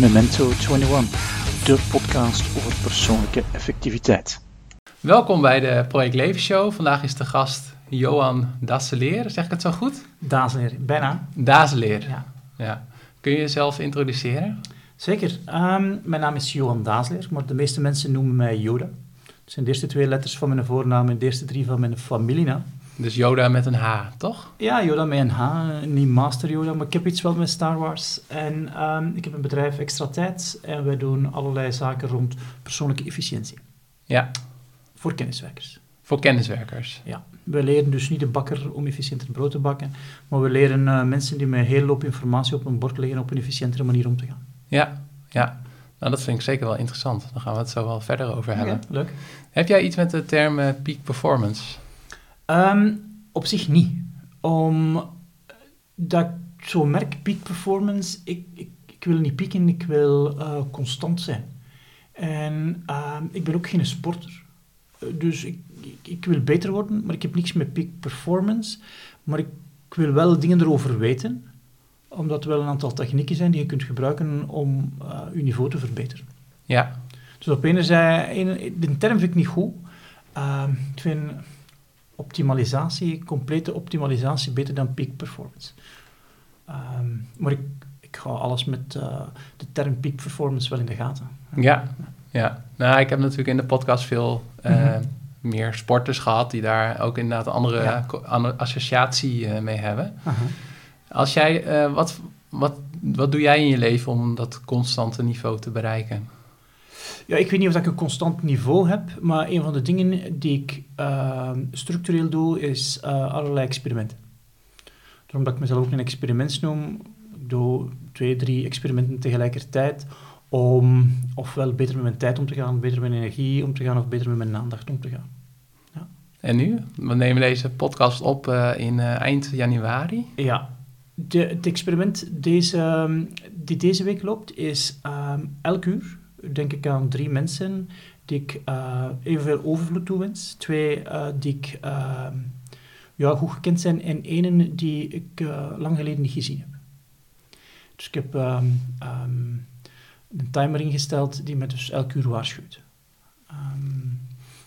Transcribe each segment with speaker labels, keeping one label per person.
Speaker 1: Memento 21, de podcast over persoonlijke effectiviteit.
Speaker 2: Welkom bij de Project Leven Show. Vandaag is de gast Johan Dasseleer. Zeg ik het zo goed?
Speaker 3: Dazeleer, bijna.
Speaker 2: Dazeleer.
Speaker 3: Ja.
Speaker 2: ja. Kun je jezelf introduceren?
Speaker 3: Zeker. Ehm, mijn naam is Johan Dazeleer, maar de meeste mensen noemen mij Yoda. Dat zijn de eerste twee letters van mijn voornaam en de eerste drie van mijn familienaam.
Speaker 2: Dus Yoda met een H, toch?
Speaker 3: Ja, Yoda met een H, niet Master Yoda, maar ik heb iets wel met Star Wars. En ehm, ik heb een bedrijf Extra Tijd en wij doen allerlei zaken rond persoonlijke efficiëntie.
Speaker 2: Ja.
Speaker 3: Voor kenniswerkers.
Speaker 2: Voor kenniswerkers.
Speaker 3: Ja. We leren dus niet de bakker om efficiënter brood te bakken, maar we leren uh, mensen die met een hele hoop informatie op een bord leggen op een efficiëntere manier om te gaan.
Speaker 2: Ja, ja. Nou, dat vind ik zeker wel interessant. Daar gaan we het zo wel verder over hebben.
Speaker 3: Okay, leuk.
Speaker 2: Heb jij iets met de term uh, peak performance?
Speaker 3: Um, op zich niet. Omdat ik zo merk, peak performance, ik, ik, ik wil niet pieken, ik wil uh, constant zijn. En uh, ik ben ook geen sporter. Dus ik, ik, ik, wil beter worden, maar ik heb niks met peak performance. Maar ik, ik wil wel dingen erover weten, omdat er wel een aantal technieken zijn die je kunt gebruiken om uh, je niveau te verbeteren.
Speaker 2: Ja.
Speaker 3: Dus op enerzijds, de term vind ik niet goed. Uh, ik vind optimalisatie, complete optimalisatie, beter dan peak performance. Um, maar ik, ik ga alles met uh, de term peak performance wel in de gaten.
Speaker 2: Ja, ja. Nou, ik heb natuurlijk in de podcast veel uh, mm -hmm. meer sporters gehad die daar ook inderdaad een andere, ja. andere associatie uh, mee hebben.
Speaker 3: -huh.
Speaker 2: Als jij, wat, wat, wat doe jij in je leven om dat constante niveau te bereiken?
Speaker 3: Ja, ik weet niet of ik een constant niveau heb, maar een van de dingen die ik uh, structureel doe, is uh, allerlei experimenten. Daarom dat ik mezelf ook een experiment noem. Ik doe twee, drie experimenten tegelijkertijd om ofwel beter met mijn tijd om te gaan, beter met mijn energie om te gaan, of beter met mijn aandacht om te gaan. Ja.
Speaker 2: En nu? We nemen deze podcast op uh, in eind januari.
Speaker 3: Ja. De, het experiment deze, die deze week loopt, is um, elk uur denk ik aan drie mensen die ik uh, evenveel overvloed toewens. Twee uh, die ik uh, ja, goed gekend zijn en één die ik lang geleden niet gezien heb. Dus ik heb um, een timer ingesteld die me dus elk uur waarschuwt.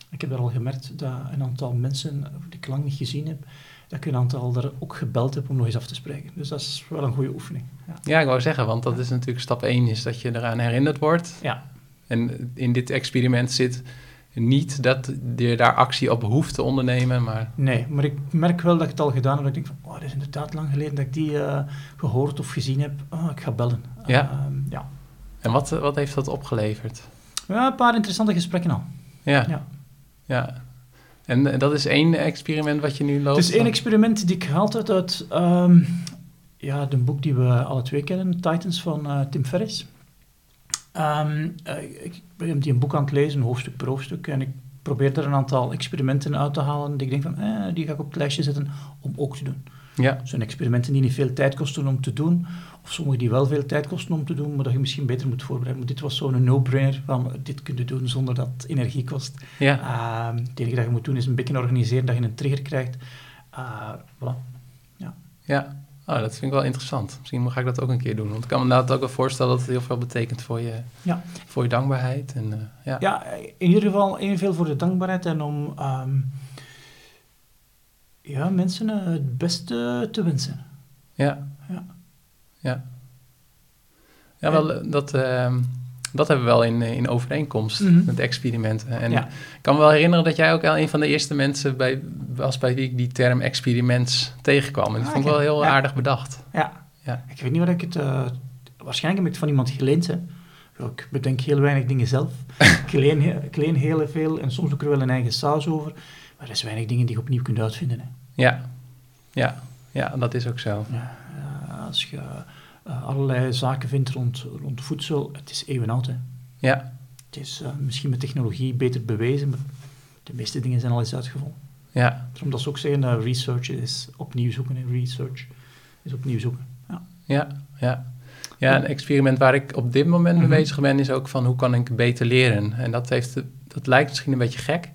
Speaker 3: ik heb al gemerkt dat een aantal mensen die ik lang niet gezien heb, dat ik een aantal er ook gebeld heb om nog eens af te spreken. Dus dat is wel een goede oefening.
Speaker 2: Ja, ja ik wou zeggen, want dat is natuurlijk stap 1, is dat je eraan herinnerd wordt.
Speaker 3: Ja.
Speaker 2: En in dit experiment zit niet dat je daar actie op hoeft te ondernemen, maar...
Speaker 3: Nee, maar ik merk wel dat ik het al gedaan heb. Dat ik denk van, oh, dat is inderdaad lang geleden dat ik die uh, gehoord of gezien heb. Oh, ik ga bellen.
Speaker 2: Ja?
Speaker 3: Uh, ja.
Speaker 2: En wat, wat heeft dat opgeleverd?
Speaker 3: Ja, een paar interessante gesprekken al.
Speaker 2: Ja.
Speaker 3: Ja.
Speaker 2: ja. En dat is één experiment wat je nu loopt?
Speaker 3: Het is één experiment die ik gehaald heb uit um, ja, de boek die we alle twee kennen, Titans van uh, Tim Ferriss. Um, uh, ik ben die een boek aan het lezen, hoofdstuk per hoofdstuk, en ik probeer er een aantal experimenten uit te halen die ik denk van, eh, die ga ik op het lijstje zetten om ook te doen.
Speaker 2: Ja.
Speaker 3: Zo'n experimenten die niet veel tijd kosten om te doen, of sommige die wel veel tijd kosten om te doen, maar dat je misschien beter moet voorbereiden. Maar dit was zo'n no-brainer van, dit kun je doen zonder dat het energie kost.
Speaker 2: Ja.
Speaker 3: Uh, het enige dat je moet doen is een beetje organiseren dat je een trigger krijgt. Uh, voilà. Ja.
Speaker 2: Ja. Oh, dat vind ik wel interessant. Misschien ga ik dat ook een keer doen. Want ik kan me inderdaad ook wel voorstellen dat het heel veel betekent voor je,
Speaker 3: ja.
Speaker 2: voor je dankbaarheid. En, uh, ja.
Speaker 3: ja, in ieder geval evenveel voor de dankbaarheid en om um, ja, mensen uh, het beste te wensen.
Speaker 2: Ja.
Speaker 3: Ja.
Speaker 2: Ja, ja wel, dat, uh, dat hebben we wel in, in overeenkomst
Speaker 3: Mhm.
Speaker 2: met experimenten. En
Speaker 3: Ja.
Speaker 2: ik kan me wel herinneren dat jij ook wel een van de eerste mensen bij, was bij wie ik die term experiments tegenkwam. En dat
Speaker 3: Ah,
Speaker 2: vond ik wel heel
Speaker 3: Ja.
Speaker 2: aardig bedacht.
Speaker 3: Ja.
Speaker 2: Ja.
Speaker 3: Ik weet niet waar ik het... Uh, waarschijnlijk heb ik het van iemand geleend, hè. Ik bedenk heel weinig dingen zelf. ik, leen, ik leen heel veel en soms ik er wel een eigen saus over. Maar er is weinig dingen die je opnieuw kunt uitvinden. Hè.
Speaker 2: Ja, ja, ja dat is ook zo.
Speaker 3: Ja, eh, als je eh, allerlei zaken vindt rond, rond voedsel, het is eeuwenoud. Hè.
Speaker 2: Ja,
Speaker 3: Het is eh, misschien met technologie beter bewezen, maar de meeste dingen zijn al eens uitgevonden.
Speaker 2: ja,
Speaker 3: Daarom dat ze ook zeggen dat research is opnieuw zoeken. En research is opnieuw zoeken. Ja.
Speaker 2: ja, ja. Ja, een experiment waar ik op dit moment mee
Speaker 3: Mhm.
Speaker 2: bezig ben, is ook van hoe kan ik beter leren. En dat, heeft, dat lijkt misschien een beetje gek.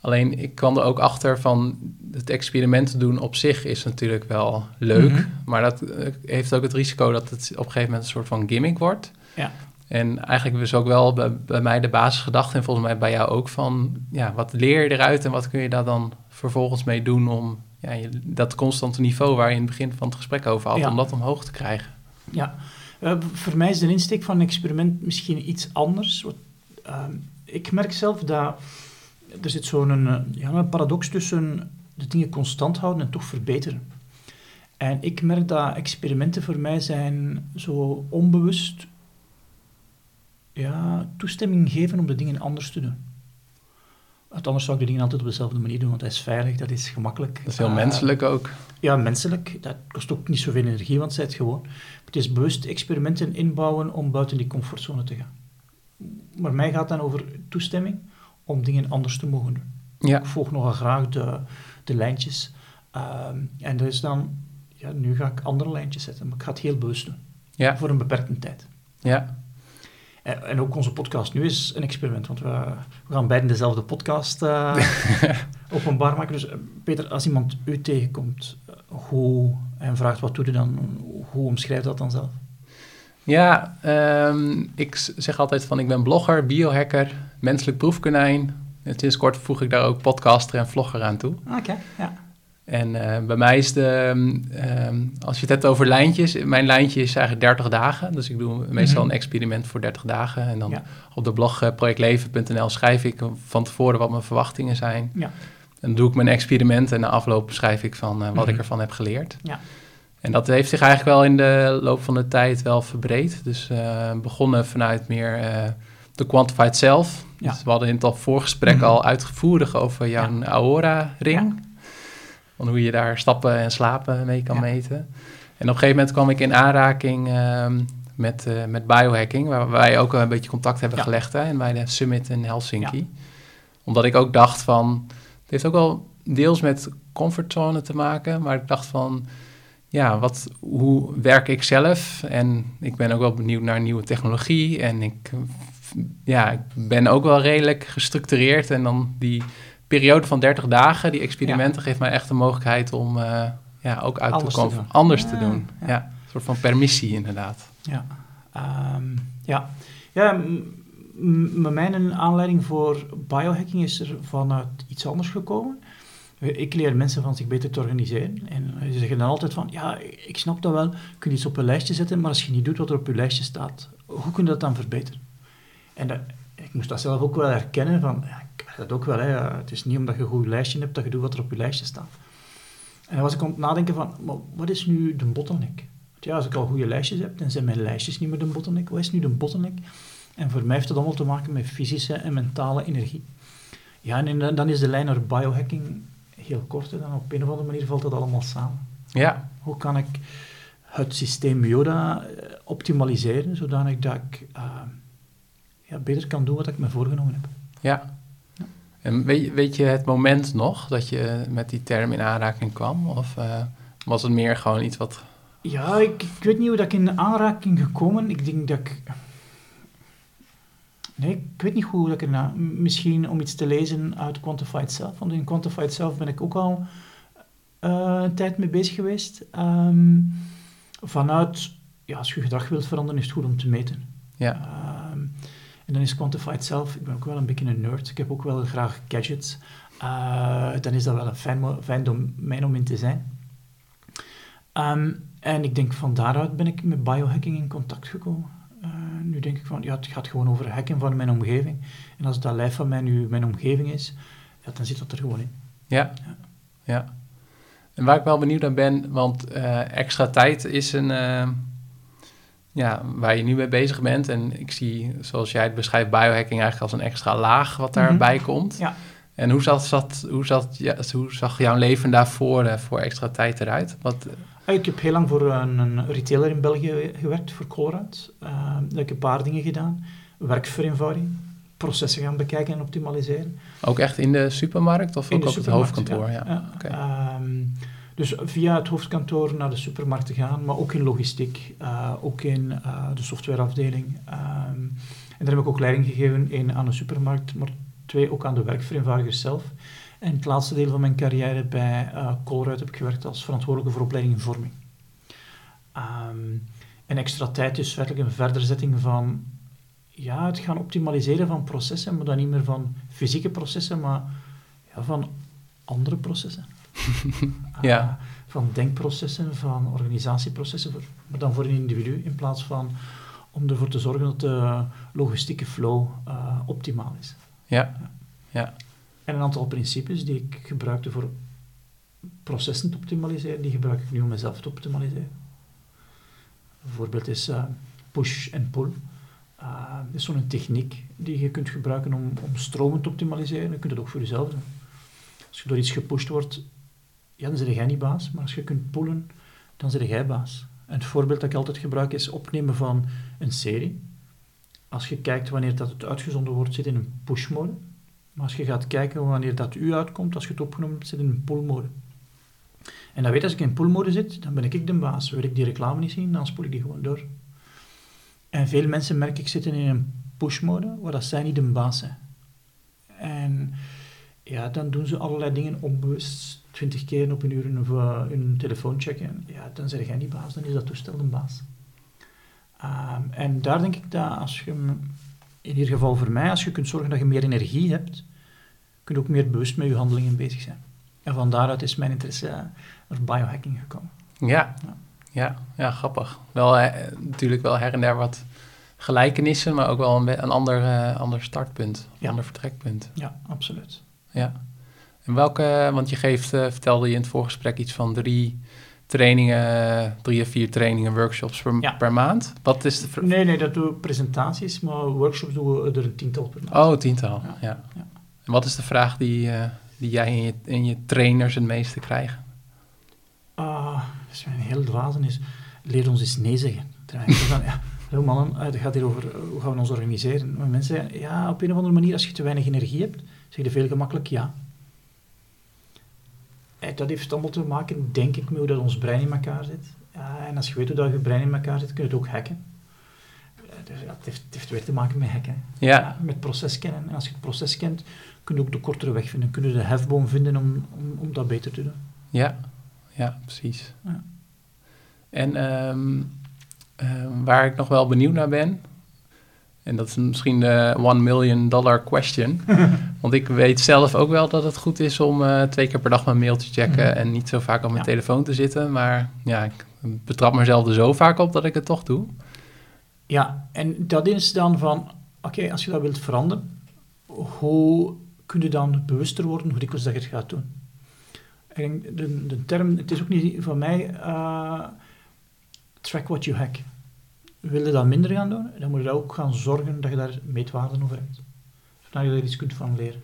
Speaker 2: Alleen ik kwam er ook achter van het experiment doen op zich is natuurlijk wel leuk.
Speaker 3: Mhm.
Speaker 2: Maar dat eh, heeft ook het risico dat het op een gegeven moment een soort van gimmick wordt.
Speaker 3: Ja.
Speaker 2: En eigenlijk was ook wel bij, bij mij de basisgedachte en volgens mij bij jou ook van... Ja, wat leer je eruit en wat kun je daar dan vervolgens mee doen om ja, dat constante niveau waar je in het begin van het gesprek over had,
Speaker 3: Ja.
Speaker 2: om dat omhoog te krijgen.
Speaker 3: Ja, Eh, voor mij is de insteek van een experiment misschien iets anders. Ehm, ik merk zelf dat er zit zo'n eh, ja, een paradox tussen de dingen constant houden en toch verbeteren. En ik merk dat experimenten voor mij zijn zo onbewust ja, toestemming geven om de dingen anders te doen. Want anders zou ik de dingen altijd op dezelfde manier doen, want dat is veilig, dat is gemakkelijk.
Speaker 2: Dat is heel
Speaker 3: Eh,
Speaker 2: menselijk ook.
Speaker 3: ja, menselijk. Dat kost ook niet zoveel energie, want zij het gewoon. Het is bewust experimenten inbouwen om buiten die comfortzone te gaan. Maar mij gaat dan over toestemming om dingen anders te mogen doen.
Speaker 2: Ja,
Speaker 3: Ik volg nogal graag de, de lijntjes. Ehm, en er is dan, ja, nu ga ik andere lijntjes zetten, maar ik ga het heel bewust doen.
Speaker 2: ja,
Speaker 3: Voor een beperkte tijd.
Speaker 2: ja.
Speaker 3: En, en ook onze podcast nu is een experiment, want we, we gaan beiden dezelfde podcast eh, openbaar maken. Dus eh, Peter, als iemand u tegenkomt eh, hoe, en vraagt wat doe je dan, hoe omschrijft dat dan zelf?
Speaker 2: Ja, ehm, ik zeg altijd van ik ben blogger, biohacker, menselijk proefkonijn. En sinds kort voeg ik daar ook podcaster en vlogger aan toe.
Speaker 3: Oké, ja.
Speaker 2: En eh, bij mij is de, ehm, ehm, als je het hebt over lijntjes, mijn lijntje is eigenlijk 30 dagen. Dus ik doe meestal
Speaker 3: Mhm.
Speaker 2: een experiment voor 30 dagen. En dan
Speaker 3: Ja.
Speaker 2: op de blog eh, projectleven.nl schrijf ik van tevoren wat mijn verwachtingen zijn.
Speaker 3: Ja.
Speaker 2: En dan doe ik mijn experiment en na afloop schrijf ik van eh, wat
Speaker 3: Mhm.
Speaker 2: ik ervan heb geleerd.
Speaker 3: Ja.
Speaker 2: En dat heeft zich eigenlijk wel in de loop van de tijd wel verbreed. Dus eh, begonnen vanuit meer eh, de quantified self.
Speaker 3: Ja.
Speaker 2: Dus we hadden in het al voorgesprek
Speaker 3: Mhm.
Speaker 2: al uitvoerig over jouw Aura-ring. Van hoe je daar stappen en slapen mee kan
Speaker 3: Ja.
Speaker 2: meten. En op een gegeven moment kwam ik in aanraking ehm, met, eh, met biohacking, waar wij ook een beetje contact hebben
Speaker 3: Ja.
Speaker 2: gelegd hè, bij de summit in Helsinki. Omdat ik ook dacht van, het heeft ook wel deels met comfortzone te maken, maar ik dacht van, ja, wat, hoe werk ik zelf? En ik ben ook wel benieuwd naar nieuwe technologie en ik, ja, ik ben ook wel redelijk gestructureerd en dan die periode van 30 dagen, die experimenten, geeft mij echt de mogelijkheid om eh, ja, ook uit
Speaker 3: Anders
Speaker 2: te komen,
Speaker 3: doen.
Speaker 2: anders
Speaker 3: Ja,
Speaker 2: te doen.
Speaker 3: ja.
Speaker 2: Een soort van permissie inderdaad.
Speaker 3: Ja. Ehm, ja. ja, mijn aanleiding voor biohacking is er vanuit iets anders gekomen. Ik leer mensen van zich beter te organiseren. En ze zeggen dan altijd van, ja, ik snap dat wel, je kunt iets op een lijstje zetten, maar als je niet doet wat er op je lijstje staat, hoe kun je dat dan verbeteren? En dat, ik moest dat zelf ook wel herkennen, van, ja, ik dat ook wel, hè, het is niet omdat je een goed lijstje hebt, dat je doet wat er op je lijstje staat. En dan was ik aan het nadenken van, wat is nu de bottleneck? Want ja, als ik al goede lijstjes heb, dan zijn mijn lijstjes niet meer de bottleneck. Wat is nu de bottleneck? En voor mij heeft het allemaal te maken met fysische en mentale energie. Ja, en dan is de lijn naar biohacking heel kort. En dan op een of andere manier valt dat allemaal samen.
Speaker 2: Ja,
Speaker 3: Hoe kan ik het systeem Yoda eh, optimaliseren, zodanig dat ik eh, ja, beter kan doen wat ik me voorgenomen heb?
Speaker 2: ja. En weet, je- weet je het moment nog dat je met die term in aanraking kwam? Of eh, was het meer gewoon iets wat...
Speaker 3: Ja, ik, ik weet niet hoe dat ik in aanraking gekomen. Ik denk dat ik... Nee, ik weet niet hoe dat ik erna... Misschien om iets te lezen uit Quantified Self. Want in Quantified Self ben ik ook al eh, een tijd mee bezig geweest. Ehm, vanuit... Ja, als je gedrag wilt veranderen, is het goed om te meten.
Speaker 2: Ja,
Speaker 3: Ehm, en dan is Quantified Self, ik ben ook wel een beetje een nerd, ik heb ook wel graag gadgets. Eh, dan is dat wel een fijn, fijn domein om in te zijn. Ehm, en ik denk van daaruit ben ik met biohacking in contact gekomen. Nu denk ik van, ja, het gaat gewoon over hacken van mijn omgeving. En als dat lijf van mij nu mijn omgeving is, ja, dan zit dat er gewoon in.
Speaker 2: ja, ja. En waar ik wel benieuwd naar ben, want eh, extra tijd is een... eh, ja, waar je nu mee bezig bent. En ik zie, zoals jij het beschrijft, biohacking eigenlijk als een extra laag wat daarbij komt.
Speaker 3: Ja.
Speaker 2: En hoe, zat, zat, hoe, zat, ja, hoe zag jouw leven daarvoor eh, voor extra tijd eruit? Wat,
Speaker 3: Ah, Ik heb heel lang voor een, een retailer in België gewerkt, voor Colruyt. Uh, daar heb ik een paar dingen gedaan. Werkvereenvoudiging, processen gaan bekijken en optimaliseren.
Speaker 2: ook echt in de supermarkt of
Speaker 3: In
Speaker 2: ook
Speaker 3: de
Speaker 2: op het hoofdkantoor? Ja.
Speaker 3: Ehm, dus via het hoofdkantoor naar de supermarkt te gaan, maar ook in logistiek, eh, ook in de softwareafdeling. Ehm, en daar heb ik ook leiding gegeven in, aan een supermarkt, maar twee ook aan de werkvereenvoudigers zelf. En het laatste deel van mijn carrière bij uh, Colruyt heb ik gewerkt als verantwoordelijke voor opleiding en vorming. Um, en extra tijd is werkelijk een verderzetting van ja, het gaan optimaliseren van processen, maar dan niet meer van fysieke processen, maar ja, van andere processen.
Speaker 2: ja.
Speaker 3: Uh, van denkprocessen, van organisatieprocessen, voor, maar dan voor een individu, in plaats van om ervoor te zorgen dat de logistieke flow uh, optimaal is.
Speaker 2: Ja. ja.
Speaker 3: En een aantal principes die ik gebruikte voor processen te optimaliseren, die gebruik ik nu om mezelf te optimaliseren. Een voorbeeld is uh, push en pull. Uh, dat is zo'n techniek die je kunt gebruiken om, om stromen te optimaliseren. Je kunt het ook voor jezelf doen. Als je door iets gepusht wordt, ja, dan zit jij niet baas. Maar als je kunt pullen, dan zit jij baas. En het voorbeeld dat ik altijd gebruik is opnemen van een serie. Als je kijkt wanneer dat het uitgezonden wordt, zit in een push-mode. Maar als je gaat kijken wanneer dat u uitkomt, als je het opgenomen hebt, zit in een pull-mode. En dan weet als ik in pull-mode zit, dan ben ik de baas. Wil ik die reclame niet zien, dan spoel ik die gewoon door. En veel mensen merk ik zitten in een push-mode, waar dat zij niet de baas zijn. En ja, dan doen ze allerlei dingen onbewust, twintig keer op een uur hun, hun telefoon checken. Ja, dan zeg jij niet baas, dan is dat toestel de baas. Um, en daar denk ik dat als je, in ieder geval voor mij, als je kunt zorgen dat je meer energie hebt, kun je ook meer bewust met je handelingen bezig zijn. En van daaruit is mijn interesse naar biohacking gekomen.
Speaker 2: Ja, ja, ja, ja grappig. Wel eh, natuurlijk wel her en der wat gelijkenissen, maar ook wel een, een ander, uh, ander startpunt, een ander vertrekpunt.
Speaker 3: Ja, absoluut.
Speaker 2: Ja. En welke, want je geeft, uh, vertelde je in het voorgesprek iets van drie trainingen, drie of vier trainingen, workshops per,
Speaker 3: Ja.
Speaker 2: per maand. Wat is de...
Speaker 3: Nee, nee, dat doen we presentaties, maar workshops doen we er een tiental per maand.
Speaker 2: Oh, tiental,
Speaker 3: Ja,
Speaker 2: ja.
Speaker 3: ja.
Speaker 2: En wat is de vraag die, eh, die jij en je, en je trainers het meeste krijgen?
Speaker 3: Ah, dat is mijn heel dwazen is, leer ons eens nee zeggen. Ja, hallo mannen, eh, het gaat hier over eh, hoe gaan we ons organiseren. Maar mensen zeggen, ja, op een of andere manier, als je te weinig energie hebt, zeg je veel gemakkelijk ja. En dat heeft allemaal te maken, denk ik, met hoe dat ons brein in elkaar zit. Ja, en als je weet hoe dat je brein in elkaar zit, kun je het ook hacken. Eh, Dus ja, het, heeft, het heeft weer te maken met hacken.
Speaker 2: Ja,
Speaker 3: met proces kennen. En als je het proces kent, kun je ook de kortere weg vinden. Kun je de hefboom vinden om, om, om dat beter te doen.
Speaker 2: ja, ja, precies.
Speaker 3: Ja.
Speaker 2: En ehm, ehm, waar ik nog wel benieuwd naar ben, en dat is misschien de one million dollar question, want ik weet zelf ook wel dat het goed is om eh, twee keer per dag mijn mail te checken
Speaker 3: Mhm.
Speaker 2: en niet zo vaak op mijn
Speaker 3: Ja.
Speaker 2: telefoon te zitten, maar ja, ik betrap mezelf er zo vaak op dat ik het toch doe.
Speaker 3: Ja, en dat is dan van, oké, als je dat wilt veranderen, hoe kun je dan bewuster worden hoe dikwijls dat je het gaat doen? De term, het is ook niet van mij, eh, track what you hack. Wil je dat minder gaan doen, dan moet je ook gaan zorgen dat je daar meetwaarden over hebt. Zodat je er iets kunt van leren.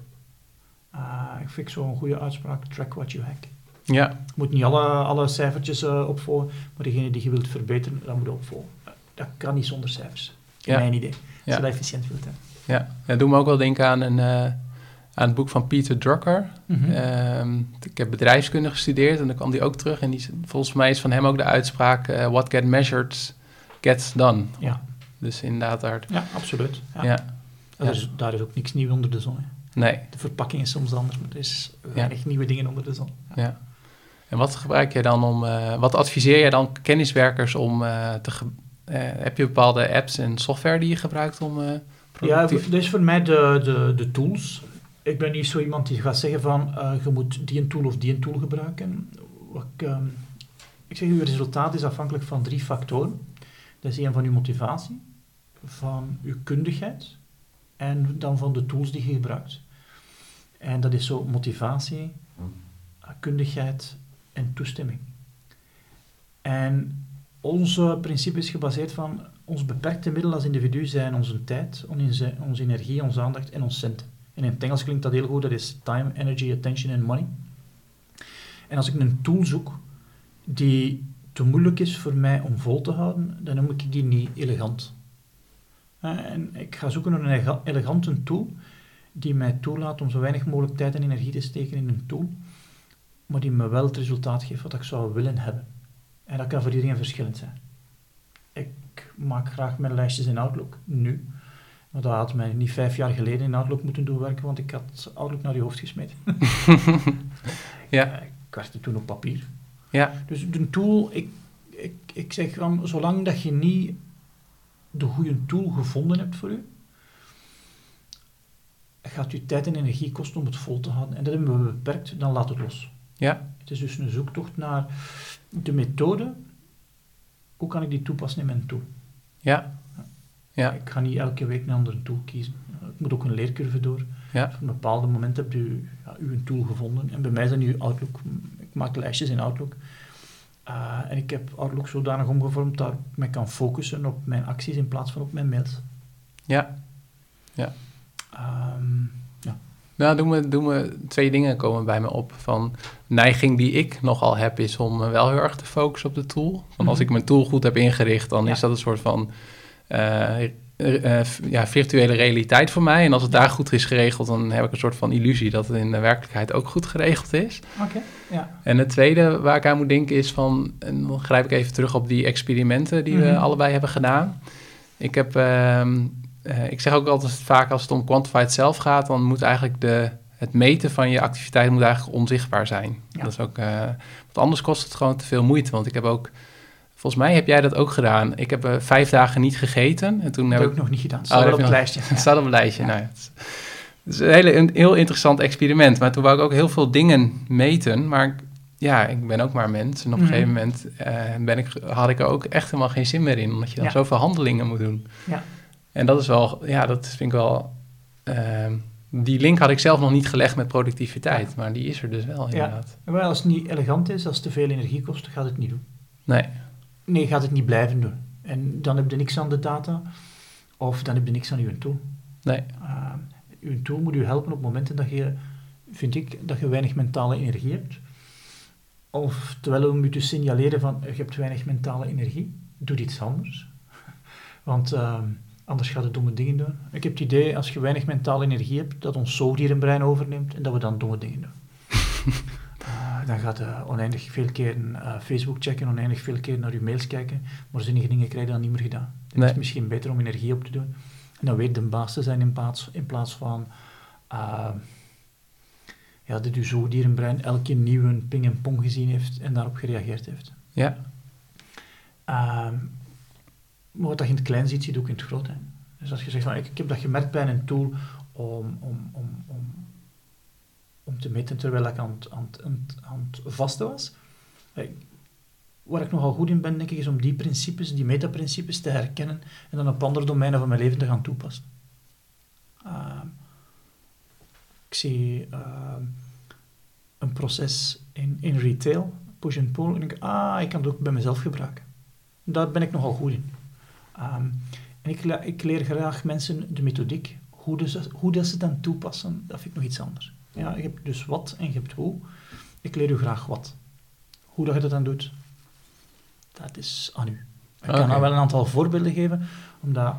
Speaker 3: Eh, ik vind zo'n goede uitspraak, track what you hack.
Speaker 2: Ja,
Speaker 3: Je moet niet alle, alle cijfertjes eh, opvolgen, maar degene die je wilt verbeteren, dat moet je opvolgen. Dat kan niet zonder cijfers.
Speaker 2: Ja.
Speaker 3: Mijn idee. Als
Speaker 2: Ja.
Speaker 3: je dat efficiënt wilt hebben.
Speaker 2: ja. ja doe me ook wel denken aan, een, eh, aan het boek van Peter Drucker.
Speaker 3: Mhm.
Speaker 2: Ehm, ik heb bedrijfskunde gestudeerd en dan kwam die ook terug. En die, volgens mij is van hem ook de uitspraak: eh, What get measured gets done.
Speaker 3: Ja.
Speaker 2: Dus inderdaad, daar.
Speaker 3: Ja, absoluut. Ja.
Speaker 2: Ja.
Speaker 3: Daar, is, daar is ook niks nieuw onder de zon. Hè.
Speaker 2: nee.
Speaker 3: De verpakking is soms anders, maar er is weinig nieuwe dingen onder de zon.
Speaker 2: Ja. En wat gebruik jij dan om, eh, wat adviseer jij dan kenniswerkers om eh, te, eh, heb je bepaalde apps en software die je gebruikt om
Speaker 3: Ja, dat is voor mij de, de, de tools. Ik ben niet zo iemand die gaat zeggen van je moet die een tool of die een tool gebruiken. Wat ik, ehm, ik zeg, je resultaat is afhankelijk van drie factoren. Dat is één van je motivatie, van je kundigheid en dan van de tools die je gebruikt. En dat is zo motivatie, kundigheid en toestemming. En onze principe is gebaseerd van ons beperkte middelen als individu zijn onze tijd, onze, energie, onze aandacht en ons centen. En in het Engels klinkt dat heel goed, dat is time, energy, attention en money. En als ik een tool zoek die te moeilijk is voor mij om vol te houden, dan noem ik die niet elegant. Eh, En ik ga zoeken naar een elega- elegante tool die mij toelaat om zo weinig mogelijk tijd en energie te steken in een tool, maar die me wel het resultaat geeft wat ik zou willen hebben. En dat kan voor iedereen verschillend zijn. Ik maak graag mijn lijstjes in Outlook, nu. Maar dat had mij niet vijf jaar geleden in Outlook moeten doorwerken, want ik had Outlook naar je hoofd gesmeten.
Speaker 2: ja.
Speaker 3: Eh, Ik werkte toen op papier.
Speaker 2: Ja,
Speaker 3: Dus de tool, ik, ik, ik zeg van, zolang dat je niet de goede tool gevonden hebt voor u, gaat je tijd en energie kosten om het vol te houden. En dat hebben we beperkt, dan laat het los.
Speaker 2: ja,
Speaker 3: Het is dus een zoektocht naar de methode. Hoe kan ik die toepassen in mijn tool?
Speaker 2: ja, ja,
Speaker 3: Ik ga niet elke week een andere tool kiezen. Ik moet ook een leercurve door.
Speaker 2: ja,
Speaker 3: Op een bepaald moment heb je ja, uw tool gevonden. En bij mij is dat nu Outlook. Ik maak lijstjes in Outlook. Uh, en ik heb Outlook zodanig omgevormd dat ik me kan focussen op mijn acties in plaats van op mijn mails.
Speaker 2: ja.
Speaker 3: Um, ja.
Speaker 2: Nou, doen we, doen we twee dingen komen bij me op. Van neiging die ik nogal heb, is om wel heel erg te focussen op de tool. Van als
Speaker 3: Mhm.
Speaker 2: ik mijn tool goed heb ingericht, dan
Speaker 3: Ja.
Speaker 2: is dat een soort van eh, eh, eh, ja, virtuele realiteit voor mij. En als het daar goed is geregeld, dan heb ik een soort van illusie dat het in de werkelijkheid ook goed geregeld is.
Speaker 3: Oké, ja.
Speaker 2: En het tweede waar ik aan moet denken is van, en dan grijp ik even terug op die experimenten die we
Speaker 3: Mhm.
Speaker 2: allebei hebben gedaan. Ik heb, ehm, eh, ik zeg ook altijd vaak als het om quantified zelf gaat, dan moet eigenlijk de, het meten van je activiteit moet eigenlijk onzichtbaar zijn.
Speaker 3: Ja.
Speaker 2: Dat is ook, want anders kost het gewoon te veel moeite. Want ik heb ook, volgens mij heb jij dat ook gedaan. Ik heb eh, vijf dagen niet gegeten en toen
Speaker 3: Dat
Speaker 2: heb ik
Speaker 3: nog niet gedaan. Het
Speaker 2: Oh,
Speaker 3: staat op het
Speaker 2: je
Speaker 3: lijstje.
Speaker 2: het staat op een lijstje.
Speaker 3: Ja.
Speaker 2: Nou, het, is, het is een, hele, een heel interessant experiment. Maar toen wou ik ook heel veel dingen meten. Maar ja, ik ben ook maar mens. En op een
Speaker 3: Mhm.
Speaker 2: gegeven moment eh, ben ik, had ik er ook echt helemaal geen zin meer in. Omdat je dan
Speaker 3: Ja.
Speaker 2: zoveel handelingen moet doen.
Speaker 3: Ja.
Speaker 2: En dat is wel, ja, dat vind ik wel... ehm, die link had ik zelf nog niet gelegd met productiviteit. Maar die is er dus wel inderdaad.
Speaker 3: Maar als het niet elegant is, als het te veel energie kost, gaat het niet doen.
Speaker 2: Nee,
Speaker 3: Nee, gaat het niet blijven doen. En dan heb je niks aan de data, of dan heb je niks aan je tool.
Speaker 2: nee,
Speaker 3: Uh, uw tool moet u helpen op momenten dat je, vind ik, dat je weinig mentale energie hebt. Of terwijl om u te signaleren van, je hebt weinig mentale energie, doe iets anders. Want uh, anders gaat het domme dingen doen. Ik heb het idee, als je weinig mentale energie hebt, dat ons zoogdierenbrein overneemt en dat we dan domme dingen doen. Dan gaat je oneindig veel keer uh, Facebook checken, oneindig veel keer naar je mails kijken, maar zinnige dingen krijg je dan niet meer gedaan. Het
Speaker 2: Nee.
Speaker 3: is misschien beter om energie op te doen en dan weer de baas te zijn in plaats, in plaats van uh, ja, dat uw zoogdierenbrein elke nieuwe ping en pong gezien heeft en daarop gereageerd heeft.
Speaker 2: ja,
Speaker 3: Uh, maar wat je in het klein ziet, zie je ook in het groot. Hè. Dus als je zegt, van, ik, ik heb dat gemerkt bij een tool om, om, om, om, om te meten terwijl ik aan het, aan aan aan het vasten was. Ik, waar ik nogal goed in ben, denk ik, is om die principes, die metaprincipes te herkennen en dan op andere domeinen van mijn leven te gaan toepassen. Uh, ik zie uh, een proces in, in retail, push and pull, en ik denk, ah, ik kan het ook bij mezelf gebruiken. Daar ben ik nogal goed in. Um, en ik, ik, leer graag mensen de methodiek, hoe, dus, hoe dat ze dan toepassen, dat vind ik nog iets anders. Ja, je hebt dus wat en je hebt hoe. Ik leer u graag wat. Hoe dat je dat dan doet, dat is aan u. Ik kan nou wel een aantal voorbeelden geven, omdat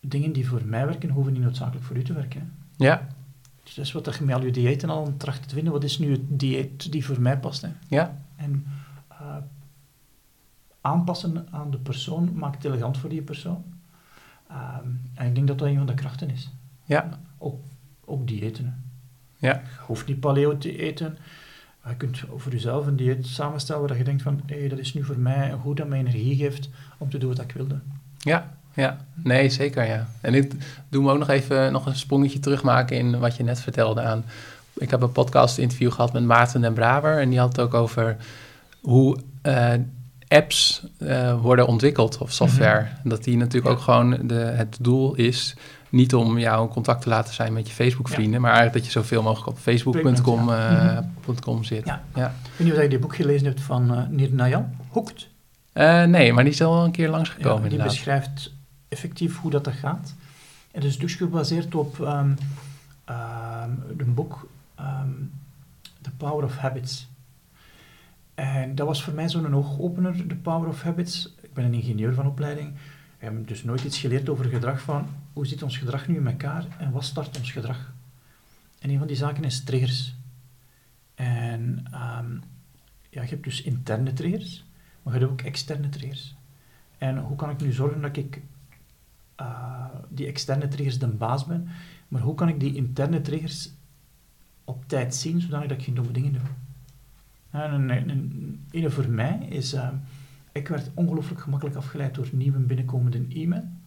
Speaker 3: dingen die voor mij werken, hoeven niet noodzakelijk voor u te werken. Hè.
Speaker 2: ja,
Speaker 3: Dus dat is wat je met al je diëten al tracht te vinden. Wat is nu het dieet die voor mij past? Hè?
Speaker 2: ja,
Speaker 3: En uh, aanpassen aan de persoon maakt het elegant voor die persoon. Um, en ik denk dat dat een van de krachten is.
Speaker 2: ja,
Speaker 3: Ook, ook diëten.
Speaker 2: Ja,
Speaker 3: Je hoeft niet paleo te eten. Maar je kunt voor jezelf een dieet samenstellen waar je denkt van, hé, hey, dat is nu voor mij goed dat mij energie geeft om te doen wat ik wil doen.
Speaker 2: ja, ja. Nee, zeker, ja. En dit doen we ook nog even nog een sprongetje terugmaken in wat je net vertelde aan... Ik heb een podcast-interview gehad met Maarten den Braber... en die had het ook over hoe uh, apps uh, worden ontwikkeld of software. Mm -hmm. Dat die natuurlijk ja. ook gewoon de, het doel is... niet om jou in contact te laten zijn met je Facebook-vrienden... Ja. maar eigenlijk dat je zoveel mogelijk op facebook.com ja. uh, zit.
Speaker 3: Ja. Ja. Ik weet niet of je dit boek gelezen hebt van uh, Nirnayan, Hooked.
Speaker 2: Uh, nee, maar die is al een keer langsgekomen
Speaker 3: ja, Die
Speaker 2: inderdaad.
Speaker 3: beschrijft effectief hoe dat, dat gaat. Het is dus gebaseerd op um, um, een boek um, The Power of Habits. En dat was voor mij zo'n oogopener, The Power of Habits. Ik ben een ingenieur van opleiding. Ik heb dus nooit iets geleerd over gedrag van hoe zit ons gedrag nu in elkaar en wat start ons gedrag. En een van die zaken is triggers. En ja, je hebt dus interne triggers, maar je hebt ook externe triggers. En hoe kan ik nu zorgen dat ik uh, die externe triggers de baas ben, maar hoe kan ik die interne triggers op tijd zien, zodat ik geen domme dingen doe? En een, voor mij is, uh, ik werd ongelooflijk gemakkelijk afgeleid door nieuwe binnenkomende e-mail.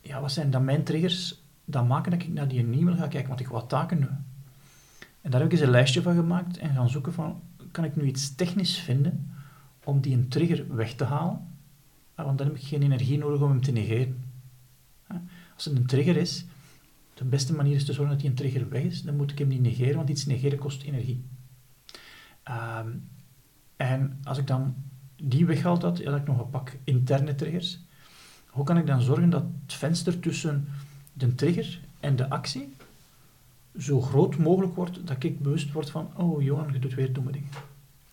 Speaker 3: Ja, wat zijn dan mijn triggers dat maken dat ik naar die e-mail ga kijken, want ik wat taken doen. En daar heb ik eens een lijstje van gemaakt en gaan zoeken van, kan ik nu iets technisch vinden om die een trigger weg te halen? Want dan heb ik geen energie nodig om hem te negeren. Als het een trigger is, de beste manier is te zorgen dat die een trigger weg is, dan moet ik hem niet negeren, want iets negeren kost energie. Ehm, en als ik dan die weghaalt had, dan heb ik nog een pak interne triggers. Hoe kan ik dan zorgen dat het venster tussen de trigger en de actie zo groot mogelijk wordt, dat ik bewust word van, oh Johan, je doet weer domme dingen.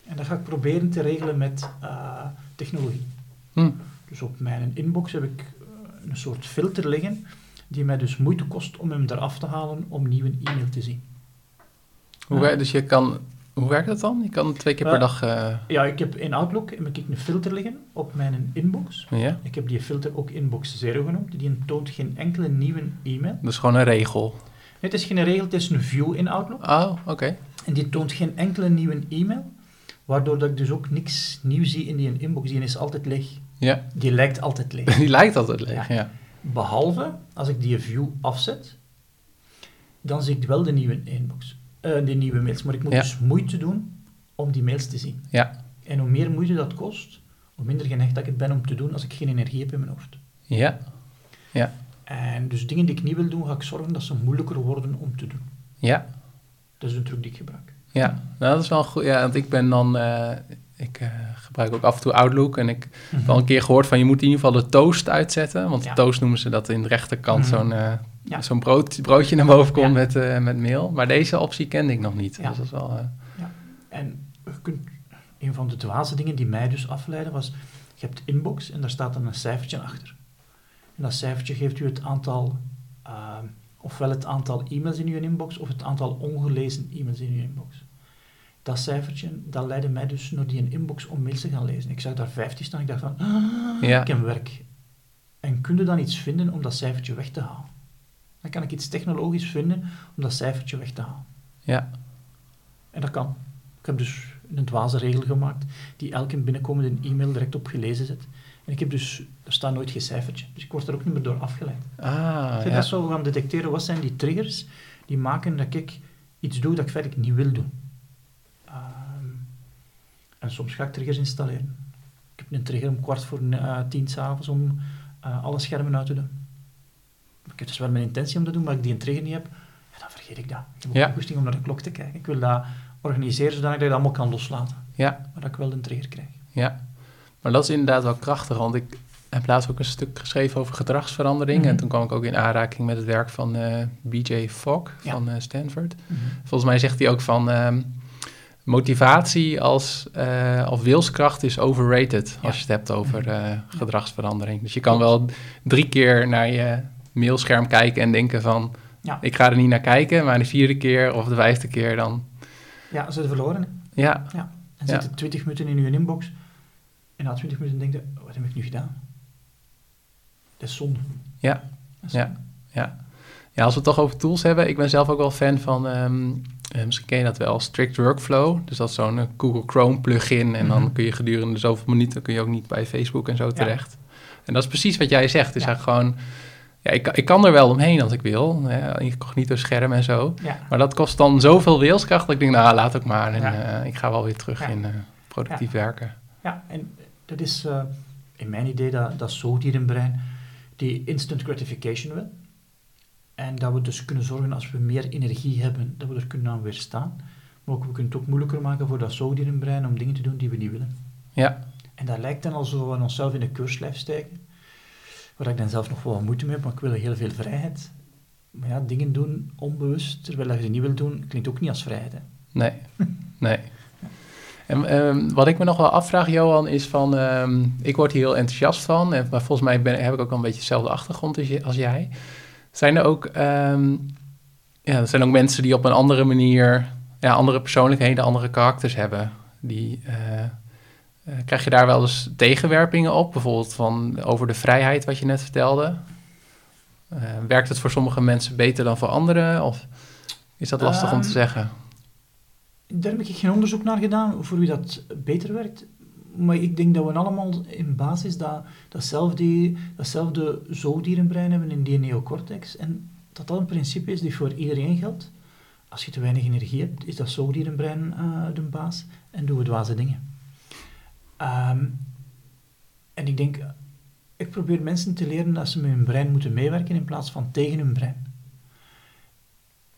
Speaker 3: En dat ga ik proberen te regelen met uh, technologie. Hm. Dus op mijn inbox heb ik eh, een soort filter liggen, die mij dus moeite kost om hem eraf te halen om nieuwe e-mail te zien.
Speaker 2: Hoe, dus je kan, hoe werkt dat dan? Je kan twee keer per dag... Uh...
Speaker 3: Ja, ik heb in Outlook heb ik een filter liggen op mijn inbox. Ja. Ik heb die filter ook inbox 0 genoemd. Die toont geen enkele nieuwe e-mail.
Speaker 2: Dat is gewoon een regel.
Speaker 3: het is geen regel, het is een view in Outlook.
Speaker 2: Oh, oké.
Speaker 3: En die toont geen enkele nieuwe e-mail. Waardoor dat ik dus ook niks nieuw zie in die inbox. Die is altijd leeg.
Speaker 2: Ja.
Speaker 3: Die lijkt altijd leeg.
Speaker 2: die lijkt altijd leeg, ja.
Speaker 3: Behalve, als ik die view afzet, dan zie ik wel de nieuwe inbox. Uh, de nieuwe mails. Maar ik moet dus moeite doen om die mails te zien.
Speaker 2: Ja.
Speaker 3: En hoe meer moeite dat kost, hoe minder geneigd dat ik ben om te doen als ik geen energie heb in mijn hoofd.
Speaker 2: Ja. Ja.
Speaker 3: En dus dingen die ik niet wil doen, ga ik zorgen dat ze moeilijker worden om te doen.
Speaker 2: Ja.
Speaker 3: Dat is een truc die ik gebruik.
Speaker 2: Ja, nou, dat is wel goed. Ja, want ik ben dan... Uh, ik uh, gebruik ook af en toe Outlook. En ik heb mm -hmm. al een keer gehoord van je moet in ieder geval de toast uitzetten. Want ja. toast noemen ze dat in de rechterkant mm -hmm. zo'n uh, ja. zo'n brood, broodje naar boven komt ja. met, uh, met mail. Maar deze optie kende ik nog niet. Dus dat is wel...
Speaker 3: Ja. En je kunt, een van de dwaze dingen die mij dus afleiden was... Je hebt inbox en daar staat dan een cijfertje achter. En dat cijfertje geeft u het aantal... ofwel het aantal e-mails in uw inbox of het aantal ongelezen e-mails in uw inbox dat cijfertje, dat leidde mij dus naar die inbox om mails te gaan lezen. Ik zag daar 15 staan, ik dacht van, ah, ja. ik heb werk. En kun je dan iets vinden om dat cijfertje weg te halen? Dan kan ik iets technologisch vinden om dat cijfertje weg te halen.
Speaker 2: Ja.
Speaker 3: En dat kan. Ik heb dus een dwaze regel gemaakt die elke binnenkomende e-mail direct op gelezen zet. En ik heb dus, er staat nooit geen cijfertje. Dus ik word er ook niet meer door afgeleid.
Speaker 2: Ah,
Speaker 3: ik ja. dat zo gaan detecteren, wat zijn die triggers die maken dat ik iets doe dat ik feitelijk niet wil doen. En soms ga ik triggers installeren. Ik heb een trigger om kwart voor uh, tien s'avonds om uh, alle schermen uit te doen. Ik heb dus wel mijn intentie om dat te doen, maar ik die een trigger niet heb, ja, dan vergeet ik dat. Ik heb ook ja. goesting om naar de klok te kijken. Ik wil dat organiseren zodat ik dat allemaal kan loslaten.
Speaker 2: Ja.
Speaker 3: Maar dat ik wel een trigger krijg.
Speaker 2: Ja, maar dat is inderdaad wel krachtig, want ik heb laatst ook een stuk geschreven over gedragsverandering. Mm -hmm. En toen kwam ik ook in aanraking met het werk van uh, BJ Fogg van ja. Stanford. Mm -hmm. Volgens mij zegt hij ook van... Uh, motivatie als, uh, of wilskracht is overrated als je het hebt over uh, gedragsverandering. Dus je kan wel drie keer naar je mailscherm kijken en denken van... Ja. ik ga er niet naar kijken, maar de vierde keer of de vijfde keer dan...
Speaker 3: Ja, ze verloren.
Speaker 2: Ja.
Speaker 3: ja. En zitten twintig minuten in je inbox en na twintig minuten denk je, wat heb ik nu gedaan? Dat is zonde.
Speaker 2: Ja,
Speaker 3: is
Speaker 2: ja, ja. Ja, als we het toch over tools hebben, ik ben zelf ook wel fan van... Um, uh, misschien ken je dat wel, Strict Workflow. Dus dat is zo'n uh, Google Chrome plugin. En dan kun je gedurende zoveel minuten kun je ook niet bij Facebook en zo terecht. Ja. En dat is precies wat jij zegt. Dus ja. gewoon, ja, ik, ik kan er wel omheen als ik wil. Ja, incognito scherm en zo.
Speaker 3: Ja.
Speaker 2: Maar dat kost dan zoveel wilskracht dat ik denk, nou laat ook maar. En ja. uh, ik ga wel weer terug in productief werken.
Speaker 3: Ja, en dat is in mijn idee dat, dat zoogdierenbrein die instant gratification wil. En dat we dus kunnen zorgen als we meer energie hebben, dat we er kunnen aan weerstaan. Maar ook, we kunnen het ook moeilijker maken voor dat zoogdierenbrein om dingen te doen die we niet willen.
Speaker 2: Ja.
Speaker 3: En dat lijkt dan alsof we onszelf in de keurslijf steken. Waar ik dan zelf nog wel wat moeite mee heb, maar ik wil heel veel vrijheid. Maar ja, dingen doen onbewust, terwijl je ze niet wil doen, klinkt ook niet als vrijheid. Hè?
Speaker 2: Nee, nee. En um, wat ik me nog wel afvraag, Johan, is van... Um, ik word hier heel enthousiast van. En, maar volgens mij ben, heb ik ook wel een beetje dezelfde achtergrond als jij. Zijn er ook, um, ja, er zijn ook mensen die op een andere manier, ja, andere persoonlijkheden, andere karakters hebben. Die, uh, krijg je daar wel eens tegenwerpingen op? Bijvoorbeeld van over de vrijheid, wat je net vertelde? Eh, werkt het voor sommige mensen beter dan voor anderen? Of is dat lastig om te
Speaker 3: Ehm,
Speaker 2: zeggen?
Speaker 3: Daar heb ik geen onderzoek naar gedaan voor wie dat beter werkt. Maar ik denk dat we allemaal in basis dat, datzelfde, datzelfde zoogdierenbrein hebben in die neocortex. En dat dat een principe is die voor iedereen geldt. Als je te weinig energie hebt, is dat zoogdierenbrein eh, de baas en doen we dwaze dingen. Ehm, en ik denk, ik probeer mensen te leren dat ze met hun brein moeten meewerken in plaats van tegen hun brein.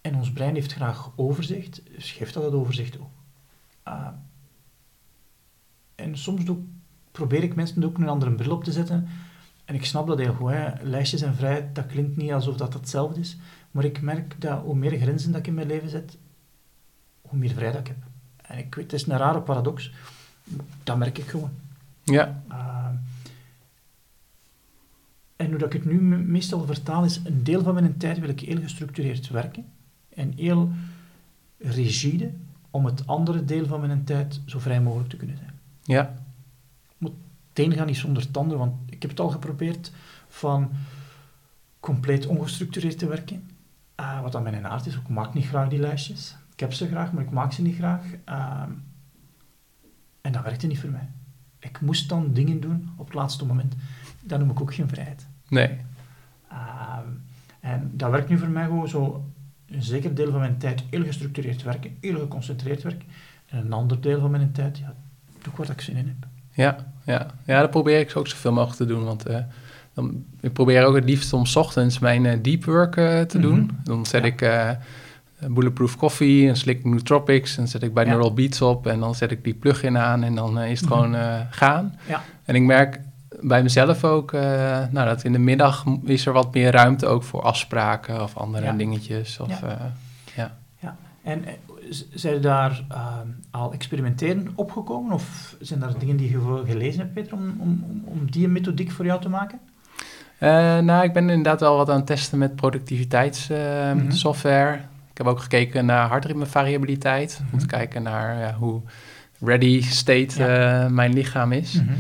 Speaker 3: En ons brein heeft graag overzicht, dus geeft dat het overzicht ook. Ah, en soms doe, probeer ik mensen ook een andere bril op te zetten. En ik snap dat heel goed. Hè. Lijstjes en vrijheid, dat klinkt niet alsof dat hetzelfde is. Maar ik merk dat hoe meer grenzen dat ik in mijn leven zet, hoe meer vrijheid ik heb. En ik weet, het is een rare paradox. Dat merk ik gewoon.
Speaker 2: Ja,
Speaker 3: Ah, en hoe dat ik het nu me- meestal vertaal is, een deel van mijn tijd wil ik heel gestructureerd werken en heel rigide om het andere deel van mijn tijd zo vrij mogelijk te kunnen zijn.
Speaker 2: ja,
Speaker 3: Het een gaat niet zonder het ander, want ik heb het al geprobeerd van compleet ongestructureerd te werken. Ah, wat aan mijn aard is, ik maak niet graag die lijstjes. Ik heb ze graag, maar ik maak ze niet graag. Ah, en dat werkte niet voor mij. Ik moest dan dingen doen op het laatste moment. Dat noem ik ook geen vrijheid.
Speaker 2: nee,
Speaker 3: Ah, en dat werkt nu voor mij gewoon zo een zeker deel van mijn tijd heel gestructureerd werken, heel geconcentreerd werken. En een ander deel van mijn tijd, ja, doe ik wat ik zin in heb.
Speaker 2: ja, ja. Ja, dat probeer ik ook zoveel mogelijk te doen. Want eh, dan, ik probeer ook het liefst om 's ochtends mijn eh, deep work eh, te
Speaker 3: Mhm.
Speaker 2: doen. Dan zet
Speaker 3: Ja.
Speaker 2: ik Bulletproof Coffee, en slik ik Nootropics, en zet ik bij
Speaker 3: Ja.
Speaker 2: Neural Beats op en dan zet ik die plugin aan en dan eh, is het
Speaker 3: Mhm.
Speaker 2: gewoon eh, gaan.
Speaker 3: Ja.
Speaker 2: En ik merk bij mezelf ook, eh, nou, dat in de middag is er wat meer ruimte ook voor afspraken of andere
Speaker 3: Ja.
Speaker 2: dingetjes. Of,
Speaker 3: Ja.
Speaker 2: eh,
Speaker 3: En eh, z- zijn daar eh, al experimenteren opgekomen? Of zijn er dingen die je gelezen hebt, Peter, om, om, om- die methodiek voor jou te maken?
Speaker 2: Nou, ik ben inderdaad wel wat aan het testen met
Speaker 3: Mhm.
Speaker 2: productiviteitssoftware. Ik heb ook gekeken naar hartritmevariabiliteit. Om te
Speaker 3: Mhm.
Speaker 2: kijken naar ja, hoe ready state
Speaker 3: Ja.
Speaker 2: eh, mijn lichaam is.
Speaker 3: Mhm.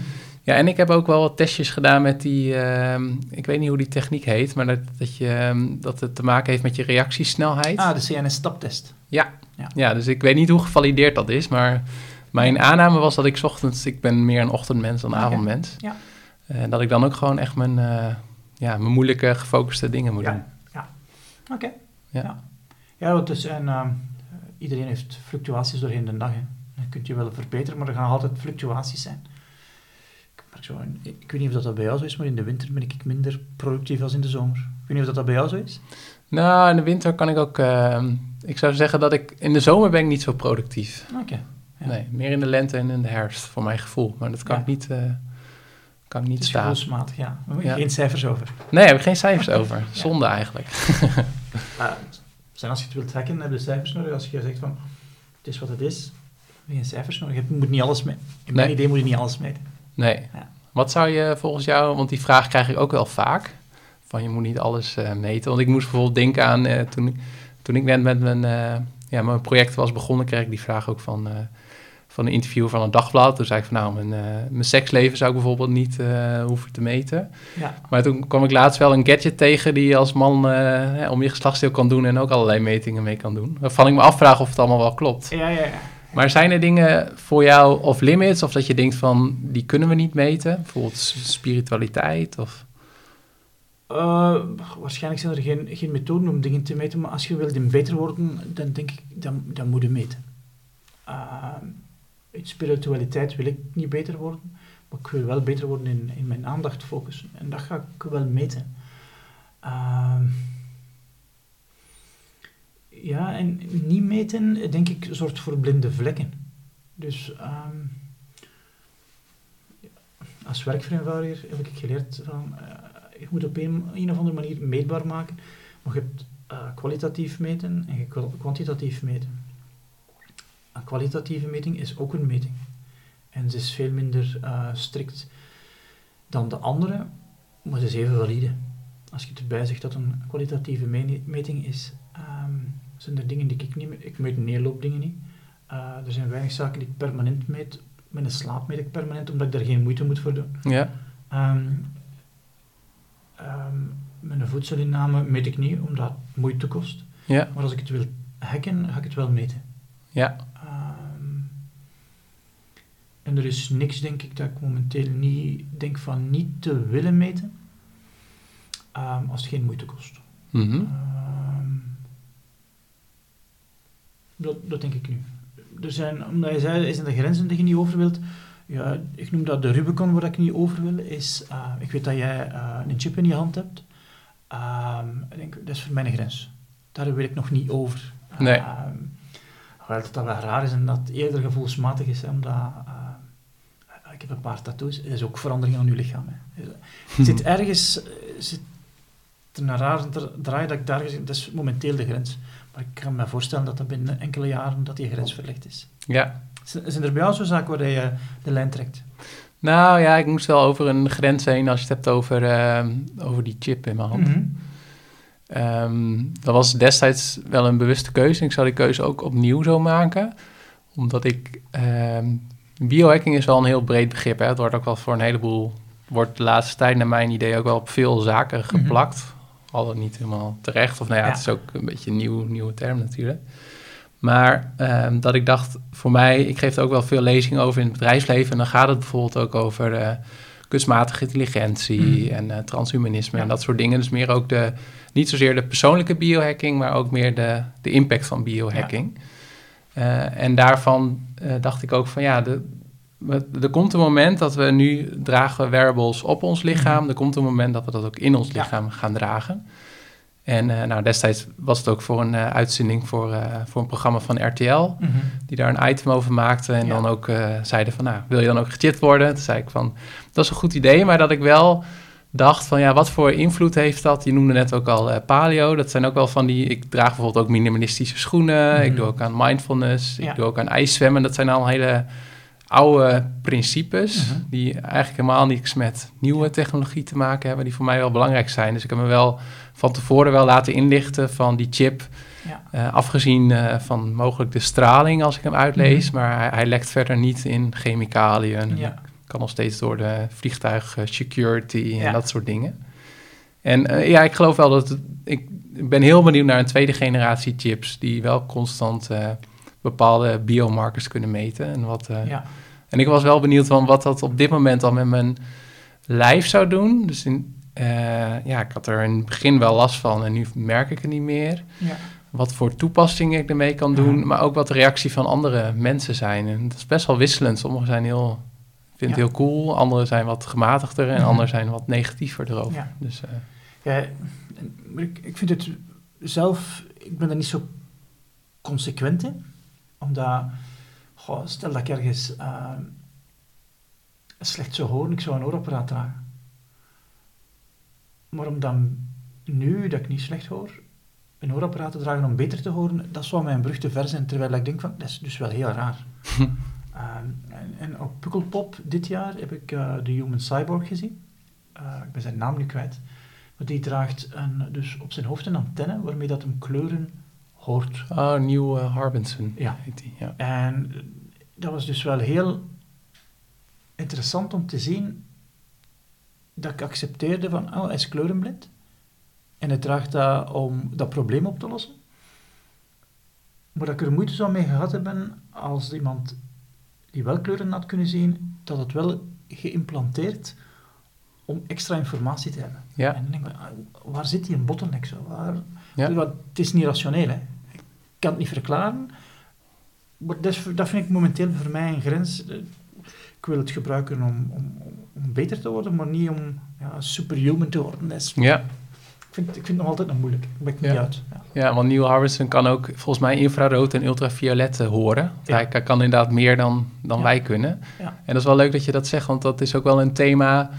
Speaker 2: Ja, en ik heb ook wel wat testjes gedaan met die... ehm, ik weet niet hoe die techniek heet, maar dat, dat, je, ehm, dat het te maken heeft met je reactiesnelheid.
Speaker 3: Ah, de CNS-staptest.
Speaker 2: Ja, dus ik weet niet hoe gevalideerd dat is, maar mijn aanname was dat ik 's ochtends... Ik ben meer een ochtendmens dan een
Speaker 3: Oké.
Speaker 2: avondmens.
Speaker 3: Ja.
Speaker 2: En dat ik dan ook gewoon echt mijn, eh, ja, mijn moeilijke, gefocuste dingen moet
Speaker 3: Ja.
Speaker 2: doen.
Speaker 3: Oké.
Speaker 2: Ja.
Speaker 3: Ja, ja want dus, en, ehm, iedereen heeft fluctuaties doorheen de dag. Hè. Dan kun je wel verbeteren, maar er gaan altijd fluctuaties zijn. Ik, merk zo, ik weet niet of dat, dat bij jou zo is, maar in de winter ben ik minder productief als in de zomer. Ik weet niet of dat, dat bij jou zo is.
Speaker 2: Nou, in de winter kan ik ook... ehm, ik zou zeggen dat ik... In de zomer ben ik niet zo productief.
Speaker 3: Oké. Ja.
Speaker 2: Nee, meer in de lente en in de herfst, voor mijn gevoel. Maar dat kan
Speaker 3: Ja.
Speaker 2: ik niet, eh, kan ik niet
Speaker 3: Het is
Speaker 2: staan.
Speaker 3: gevoelsmatig, ja. Daar heb je
Speaker 2: Ja.
Speaker 3: geen cijfers over.
Speaker 2: Nee, daar heb ik geen cijfers over. Zonde eigenlijk.
Speaker 3: Maar zijn als je het wilt trekken, heb je cijfers nodig. Als je zegt van, het is wat het is, heb je geen cijfers nodig. Je moet niet alles meten. In mijn
Speaker 2: Nee.
Speaker 3: idee moet je niet alles meten.
Speaker 2: Nee.
Speaker 3: Ja.
Speaker 2: Wat zou je volgens jou... Want die vraag krijg ik ook wel vaak. Van je moet niet alles eh, meten. Want ik moest bijvoorbeeld denken aan... eh, toen, ik- toen ik net met mijn, eh, ja, mijn project was begonnen... kreeg ik die vraag ook van... van een interview van een dagblad. Toen zei ik van nou, mijn, eh, mijn seksleven zou ik bijvoorbeeld niet eh, hoeven te meten.
Speaker 3: Ja.
Speaker 2: Maar toen kwam ik laatst wel een gadget tegen die je als man eh, om je geslachtsdeel kan doen en ook allerlei metingen mee kan doen. Waarvan ik me afvraag of het allemaal wel klopt.
Speaker 3: Ja, ja, ja.
Speaker 2: Maar zijn er dingen voor jou of limits of dat je denkt van die kunnen we niet meten? Bijvoorbeeld spiritualiteit of...
Speaker 3: Waarschijnlijk zijn er geen, geen methoden om dingen te meten, maar als je wilt beter worden, dan denk ik, dan, dan moet je meten. Uh, in spiritualiteit wil ik niet beter worden, maar ik wil wel beter worden in, in mijn aandacht focussen. En dat ga ik wel meten. Ehm, ja, en niet meten, denk ik, zorgt voor blinde vlekken. Dus ehm, als werkvereenvoudiger heb ik geleerd van... eh, je moet op een, een of andere manier meetbaar maken. Maar je hebt eh, kwalitatief meten en je kwa- kwantitatief meten. Een kwalitatieve meting is ook een meting. En ze is veel minder eh, strikt dan de andere, maar ze is even valide. Als je erbij zegt dat een kwalitatieve me- meting is, ehm, zijn er dingen die ik niet meet. Ik meet een hele hoop dingen niet. Eh, er zijn weinig zaken die ik permanent meet. Met een slaap meet ik permanent, omdat ik daar geen moeite moet voor doen.
Speaker 2: Ja,
Speaker 3: Ehm, ehm, mijn voedselinname meet ik niet, omdat het moeite kost.
Speaker 2: Ja,
Speaker 3: Maar als ik het wil hacken, ga ik het wel meten.
Speaker 2: ja,
Speaker 3: en er is niks, denk ik, dat ik momenteel niet denk van niet te willen meten, ehm, als het geen moeite kost.
Speaker 2: mhm,
Speaker 3: Ehm, dat, dat denk ik nu. Er zijn, omdat je zei, zijn er grenzen die je niet over wilt? Ja, ik noem dat de Rubicon waar ik niet over wil. Is, eh, ik weet dat jij eh, een chip in je hand hebt. Ehm, ik denk, dat is voor mij een grens. Daar wil ik nog niet over.
Speaker 2: Nee.
Speaker 3: Ehm, Hoewel dat, dat wel raar is en dat eerder gevoelsmatig is, hè, omdat... eh, ik heb een paar tattoos, het is ook verandering aan je lichaam. Hè. Er zit ergens... eh, Zit een raar dra- draai dat ik daar gezien... Dat is momenteel de grens. Maar ik kan me voorstellen dat dat binnen enkele jaren dat die grens verlegd is.
Speaker 2: ja.
Speaker 3: Zijn er bij jou zo'n zaken waar je de lijn trekt?
Speaker 2: Nou ja, ik moest wel over een grens heen als je het hebt over, ehm, over die chip in mijn hand.
Speaker 3: Mhm.
Speaker 2: Ehm, dat was destijds wel een bewuste keuze. Ik zou die keuze ook opnieuw zo maken. Omdat ik... ehm, biohacking is wel een heel breed begrip. Hè? Het wordt ook wel voor een heleboel... wordt de laatste tijd naar mijn idee ook wel op veel zaken geplakt. Al dan niet helemaal terecht. Of nou ja,
Speaker 3: Ja.
Speaker 2: het is ook een beetje een nieuw, nieuwe term natuurlijk. Maar ehm, dat ik dacht, voor mij... Ik geef er ook wel veel lezingen over in het bedrijfsleven. En dan gaat het bijvoorbeeld ook over... eh, kunstmatige intelligentie
Speaker 3: Mhm.
Speaker 2: en eh, transhumanisme
Speaker 3: Ja.
Speaker 2: en dat soort dingen. Dus meer ook de, niet zozeer de persoonlijke biohacking, maar ook meer de, de impact van biohacking. Eh, en daarvan eh, dacht ik ook van ja, de, er komt een moment dat we nu dragen we wearables op ons lichaam.
Speaker 3: Mhm.
Speaker 2: Er komt een moment dat we dat ook in ons
Speaker 3: Ja.
Speaker 2: lichaam gaan dragen. En eh, nou, destijds was het ook voor een eh, uitzending voor, voor een programma van RTL
Speaker 3: Mhm.
Speaker 2: die daar een item over maakte. En
Speaker 3: Ja.
Speaker 2: dan ook zeiden van, nou, wil je dan ook gechipt worden? Toen zei ik van, dat is een goed idee, maar dat ik wel dacht van, ja, wat voor invloed heeft dat? Je noemde net ook al eh, paleo. Dat zijn ook wel van die, ik draag bijvoorbeeld ook minimalistische schoenen.
Speaker 3: Mhm.
Speaker 2: Ik doe ook aan mindfulness.
Speaker 3: Ja.
Speaker 2: Ik doe ook aan ijszwemmen. Dat zijn al hele oude principes
Speaker 3: Mhm.
Speaker 2: die eigenlijk helemaal niks met nieuwe technologie te maken hebben, die voor mij wel belangrijk zijn. Dus ik heb me wel van tevoren wel laten inlichten van die chip.
Speaker 3: Ja.
Speaker 2: Eh, afgezien eh, van mogelijk de straling als ik hem uitlees,
Speaker 3: Mhm.
Speaker 2: maar hij, hij lekt verder niet in chemicaliën.
Speaker 3: Ja.
Speaker 2: Kan nog steeds door de vliegtuig eh, security en
Speaker 3: Ja.
Speaker 2: dat soort dingen. En eh, ja, ik geloof wel dat het, ik ben heel benieuwd naar een tweede generatie chips die wel constant eh, bepaalde biomarkers kunnen meten. En, wat,
Speaker 3: Ja.
Speaker 2: en ik was wel benieuwd van wat dat op dit moment al met mijn lijf zou doen. Dus in, ja, ik had er in het begin wel last van en nu merk ik het niet meer
Speaker 3: Ja.
Speaker 2: wat voor toepassingen ik ermee kan doen, maar ook wat de reactie van andere mensen zijn. En dat is best wel wisselend. Sommigen zijn heel, vind het heel cool, anderen zijn wat gematigder en
Speaker 3: Mhm.
Speaker 2: anderen zijn wat negatiever erover.
Speaker 3: Ja.
Speaker 2: Dus eh,
Speaker 3: Ja, ik, ik vind het zelf, ik ben er niet zo consequent in. Omdat, goh, stel dat ik ergens eh, slecht zou horen, ik zou een oorapparaat dragen. Maar om dan nu, dat ik niet slecht hoor, een oorapparaat te dragen om beter te horen, dat zou mijn brug te ver zijn. Terwijl ik denk van, dat is dus wel heel raar. Ehm, en, en op Pukkelpop dit jaar heb ik eh, de Human Cyborg gezien. Eh, ik ben zijn naam nu kwijt. Maar die draagt een, dus op zijn hoofd een antenne waarmee dat hem kleuren hoort.
Speaker 2: oh, Nieuw eh, Harbinson
Speaker 3: Ja.
Speaker 2: heet die. Ja.
Speaker 3: En eh, dat was dus wel heel interessant om te zien dat ik accepteerde van, oh, hij is kleurenblind. En hij draagt dat om dat probleem op te lossen. Maar dat ik er moeite zou mee gehad hebben als iemand die wel kleuren had kunnen zien, dat het wel geïmplanteerd om extra informatie te hebben.
Speaker 2: Ja.
Speaker 3: En dan denk ik, ah, waar zit die een bottleneck zo? Waar,
Speaker 2: Ja.
Speaker 3: Het is niet rationeel, hè. Ik kan het niet verklaren. Maar dat, dat vind ik momenteel voor mij een grens. Eh, Ik wil het gebruiken om, om, om beter te worden, maar niet om ja, superhuman te worden. Dat is-
Speaker 2: Ja.
Speaker 3: Ik, vind, ik vind het nog altijd nog moeilijk. Ben ik
Speaker 2: Ja.
Speaker 3: niet uit. Ja.
Speaker 2: ja, want Neil Harbinson kan ook volgens mij infrarood en ultraviolet eh, horen.
Speaker 3: Ja.
Speaker 2: Hij, hij kan inderdaad meer dan, dan
Speaker 3: Ja.
Speaker 2: wij kunnen.
Speaker 3: Ja.
Speaker 2: En dat is wel leuk dat je dat zegt, want dat is ook wel een thema.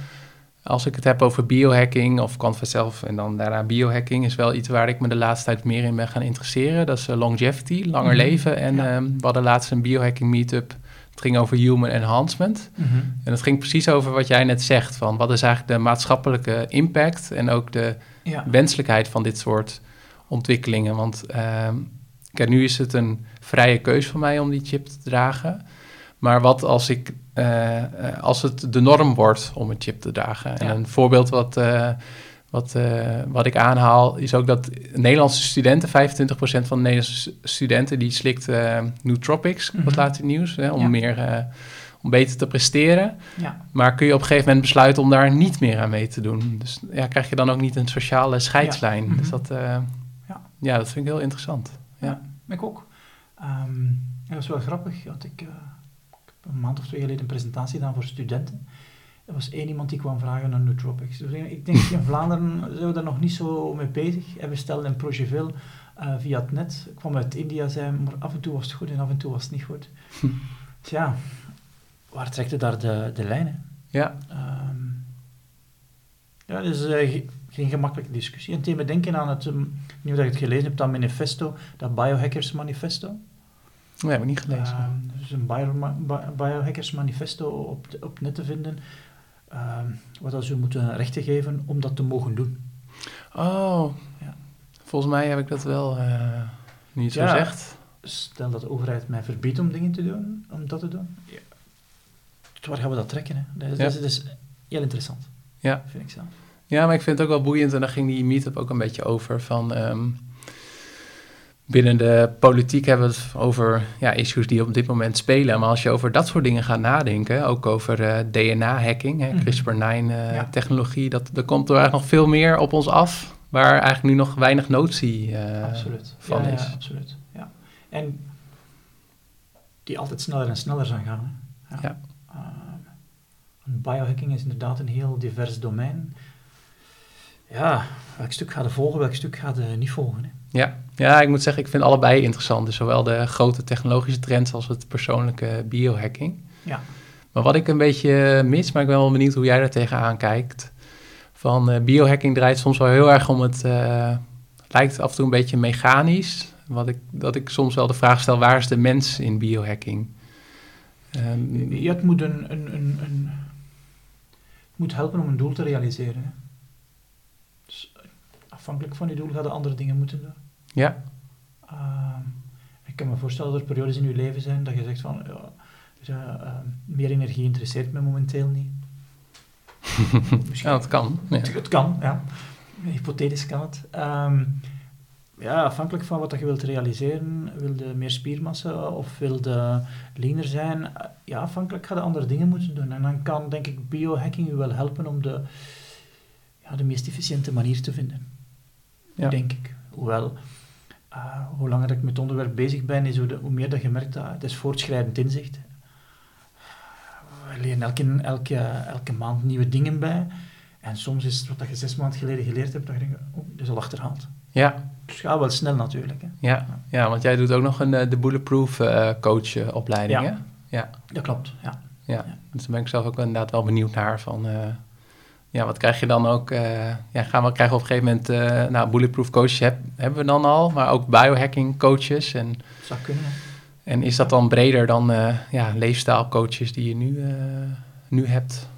Speaker 2: Als ik het heb over biohacking of Canva zelf en dan daarna biohacking, is wel iets waar ik me de laatste tijd meer in ben gaan interesseren. Dat is eh, longevity, langer
Speaker 3: Mhm.
Speaker 2: leven. En
Speaker 3: Ja.
Speaker 2: ehm, we hadden laatst een biohacking meetup. Het ging over human enhancement. En het ging precies over wat jij net zegt. Van wat is eigenlijk de maatschappelijke impact en ook de
Speaker 3: Ja.
Speaker 2: wenselijkheid van dit soort ontwikkelingen. Want ehm, kijk, nu is het een vrije keus voor mij om die chip te dragen. Maar wat als, ik, eh, eh, als het de norm wordt om een chip te dragen? En een voorbeeld wat, eh, wat, uh, wat ik aanhaal is ook dat Nederlandse studenten, 25% van de Nederlandse studenten, die slikt uh, nootropics, mm -hmm. wat laat in het nieuws, hè, om, ja. meer, uh, om beter te presteren.
Speaker 3: Ja.
Speaker 2: Maar kun je op een gegeven moment besluiten om daar niet meer aan mee te doen. Dus ja, krijg je dan ook niet een sociale scheidslijn.
Speaker 3: Ja. Mm -hmm.
Speaker 2: Dus dat, ja. ja, dat vind ik heel interessant. Ja,
Speaker 3: ik ook. Um, dat was wel grappig, dat ik een maand of twee geleden een presentatie gedaan voor studenten. Er was één iemand die kwam vragen naar nootropics. Dus ik denk, in Vlaanderen zijn we daar nog niet zo mee bezig. En we stelden een Progevil uh, via het net. Ik kwam uit India, zei, maar af en toe was het goed en af en toe was het niet goed.
Speaker 2: Hm.
Speaker 3: Tja, waar trekt het daar de, de lijnen?
Speaker 2: Ja.
Speaker 3: Um, ja, dus uh, geen gemakkelijke discussie. En tegen denken aan het, um, nu dat je het gelezen hebt, dat manifesto, dat Biohackers Manifesto.
Speaker 2: Nee, heb ik niet gelezen.
Speaker 3: Uh, dus een bio, Biohackers Manifesto op, op net te vinden. Uh, wat dat ze moeten rechten geven om dat te mogen doen.
Speaker 2: Oh,
Speaker 3: ja.
Speaker 2: volgens mij heb ik dat wel uh, niet zo
Speaker 3: ja,
Speaker 2: gezegd.
Speaker 3: Stel dat de overheid mij verbiedt om dingen te doen, om dat te doen. Ja. Waar gaan we dat trekken? Hè? Dat, is, ja. dat, is, dat is heel interessant.
Speaker 2: Ja.
Speaker 3: Vind ik zelf.
Speaker 2: Ja, maar ik vind het ook wel boeiend en daar ging die meetup ook een beetje over van... Um, binnen de politiek hebben we het over ja, issues die op dit moment spelen. Maar als je over dat soort dingen gaat nadenken, ook over uh, DNA-hacking, mm CRISPR-9-technologie, uh, ja. dat, er komt er eigenlijk nog veel meer op ons af, waar eigenlijk nu nog weinig notie uh,
Speaker 3: absoluut.
Speaker 2: van
Speaker 3: ja,
Speaker 2: is.
Speaker 3: Ja, absoluut. Ja. En die altijd sneller en sneller zijn gaan. Hè?
Speaker 2: Ja.
Speaker 3: Biohacking is inderdaad een heel divers domein. Ja, welk stuk gaat er volgen, welk stuk gaat er niet volgen? Hè?
Speaker 2: Ja. ja, ik moet zeggen, ik vind allebei interessant. Dus zowel de grote technologische trends als het persoonlijke biohacking.
Speaker 3: Ja.
Speaker 2: Maar wat ik een beetje mis, maar ik ben wel benieuwd hoe jij daar tegenaan kijkt. Van uh, biohacking draait soms wel heel erg om het... Uh, lijkt af en toe een beetje mechanisch. Wat ik, dat ik soms wel de vraag stel, waar is de mens in biohacking?
Speaker 3: Um, ja, het moet, een, een, een, een, moet helpen om een doel te realiseren. Dus afhankelijk van je doel ga je andere dingen moeten doen.
Speaker 2: Ja.
Speaker 3: Uh, ik kan me voorstellen dat er periodes in je leven zijn dat je zegt van, ja, ja uh, meer energie interesseert me momenteel niet.
Speaker 2: ja, dat kan. Ja.
Speaker 3: Het, het, kan, ja. Hypothetisch kan het. Um, ja, afhankelijk van wat je wilt realiseren, wil je meer spiermassa of wil je leaner zijn, ja, afhankelijk ga je andere dingen moeten doen. En dan kan, denk ik, biohacking je wel helpen om de, ja, de meest efficiënte manier te vinden. Ja. Denk ik. Hoewel, uh, hoe langer ik met het onderwerp bezig ben, is hoe, de, hoe meer dat je merkt dat het is voortschrijdend inzicht. We leren elke, elke, elke maand nieuwe dingen bij. En soms is het wat je zes maanden geleden geleerd hebt, dat je denkt, oh, dat is al achterhaald.
Speaker 2: Ja.
Speaker 3: Dus ga wel snel natuurlijk. Hè.
Speaker 2: Ja. ja, want jij doet ook nog een, de Bulletproof uh, coach opleiding,
Speaker 3: ja.
Speaker 2: hè? Ja.
Speaker 3: Dat klopt, ja.
Speaker 2: ja. ja. Dus daar ben ik zelf ook inderdaad wel benieuwd naar van... Uh, ja, wat krijg je dan ook? Uh, ja, gaan we krijgen op een gegeven moment, uh, nou, bulletproof coaches heb, hebben we dan al, maar ook biohacking coaches. En,
Speaker 3: zou kunnen.
Speaker 2: En is dat dan breder dan uh, ja, leefstijlcoaches die je nu, nu hebt?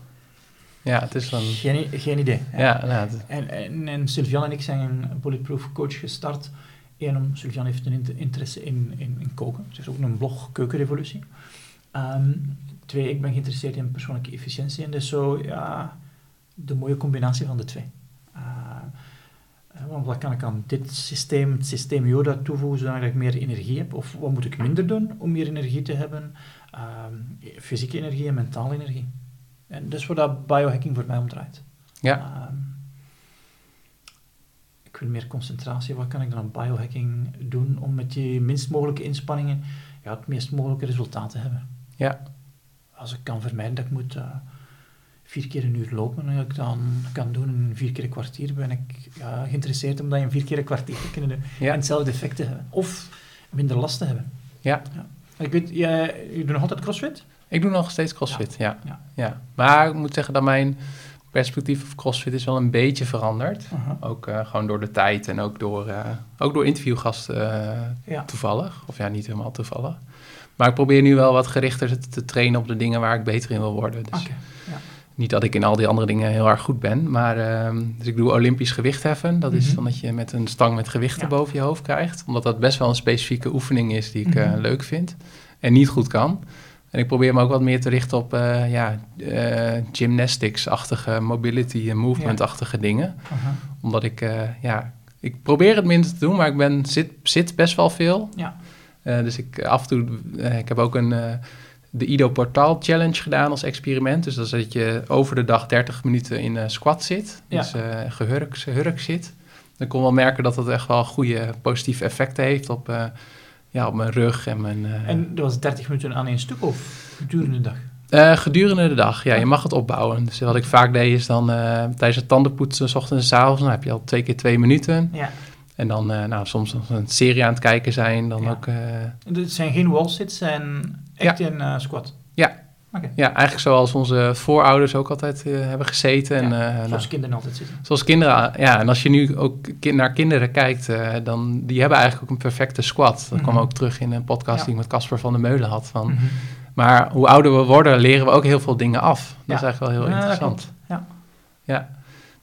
Speaker 2: Ja, het is dan...
Speaker 3: Geen, geen idee.
Speaker 2: Ja, nou, het...
Speaker 3: en, en, en Sylvian en ik zijn een bulletproof coach gestart. Eén, om, Sylvian heeft een interesse in, in, in koken. Ze heeft ook een blog Keukenrevolutie. Um, twee, ik ben geïnteresseerd in persoonlijke efficiëntie. En dus zo, ja de mooie combinatie van de twee. Uh, want wat kan ik aan dit systeem, het systeem Yoda toevoegen zodat ik meer energie heb? Of wat moet ik minder doen om meer energie te hebben? Uh, fysieke energie en mentale energie. En dat is waar dat biohacking voor mij om draait.
Speaker 2: Ja.
Speaker 3: Ik wil meer concentratie. Wat kan ik dan aan biohacking doen om met die minst mogelijke inspanningen ja, het meest mogelijke resultaat te hebben?
Speaker 2: Ja.
Speaker 3: Als ik kan vermijden dat ik moet uh, vier keer een uur lopen en ik dan kan doen in vier keer een kwartier, ben ik ja, geïnteresseerd om dat in vier keer een kwartier te kunnen doen
Speaker 2: ja.
Speaker 3: en hetzelfde effect te hebben. Of minder last te hebben.
Speaker 2: Ja.
Speaker 3: ja. Ik weet, jij, je doet nog altijd crossfit?
Speaker 2: Ik doe nog steeds crossfit, ja. Ja. ja. Maar ik moet zeggen dat mijn perspectief op crossfit is wel een beetje veranderd.
Speaker 3: Uh -huh.
Speaker 2: Ook uh, gewoon door de tijd en ook door, uh, ook door interviewgasten
Speaker 3: ja.
Speaker 2: toevallig. Of ja, niet helemaal toevallig. Maar ik probeer nu wel wat gerichter te, te trainen op de dingen waar ik beter in wil worden. Dus
Speaker 3: okay.
Speaker 2: Niet dat ik in al die andere dingen heel erg goed ben. Maar uh, dus ik doe olympisch gewichtheffen. Dat
Speaker 3: Mhm.
Speaker 2: is mm -hmm. dan dat je met een stang met gewichten ja. boven je hoofd krijgt. Omdat dat best wel een specifieke oefening is die ik
Speaker 3: Mhm.
Speaker 2: leuk vind. En niet goed kan. En ik probeer me ook wat meer te richten op uh, ja, uh, gymnastics-achtige, mobility en movement-achtige dingen. Omdat ik, ja, ik probeer het minder te doen, maar ik ben, zit, zit best wel veel.
Speaker 3: Ja.
Speaker 2: dus ik af en toe, ik heb ook een, de Ido Portaal Challenge gedaan als experiment. Dus dat is dat je over de dag 30 minuten in squat zit,
Speaker 3: Ja.
Speaker 2: dus gehurk, gehurk zit. Dan kon wel merken dat dat echt wel goede positieve effecten heeft op ja, op mijn rug en mijn... Uh,
Speaker 3: En dat was 30 minuten aan één stuk of gedurende de dag?
Speaker 2: uh, gedurende de dag, ja. Je mag het opbouwen. Dus wat ik vaak deed is dan uh, tijdens het tandenpoetsen, s ochtends en s avonds, dan heb je al twee keer twee minuten.
Speaker 3: Ja.
Speaker 2: En dan, nou, soms als een serie aan het kijken zijn, dan
Speaker 3: Ja.
Speaker 2: ook...
Speaker 3: Het zijn geen wall-sits, zijn echt in squat?
Speaker 2: Ja.
Speaker 3: Okay.
Speaker 2: Ja, eigenlijk zoals onze voorouders ook altijd hebben gezeten. En, nou,
Speaker 3: zoals kinderen altijd zitten.
Speaker 2: Zoals kinderen, ja. En als je nu ook naar kinderen kijkt, dan die hebben eigenlijk ook een perfecte squat. Dat
Speaker 3: Mhm.
Speaker 2: kwam ook terug in een podcast die ik met Casper van der Meulen had. Van,
Speaker 3: Mhm.
Speaker 2: Maar hoe ouder we worden, leren we ook heel veel dingen af. Dat
Speaker 3: Ja.
Speaker 2: is eigenlijk wel heel
Speaker 3: Ja,
Speaker 2: interessant.
Speaker 3: Ja.
Speaker 2: ja.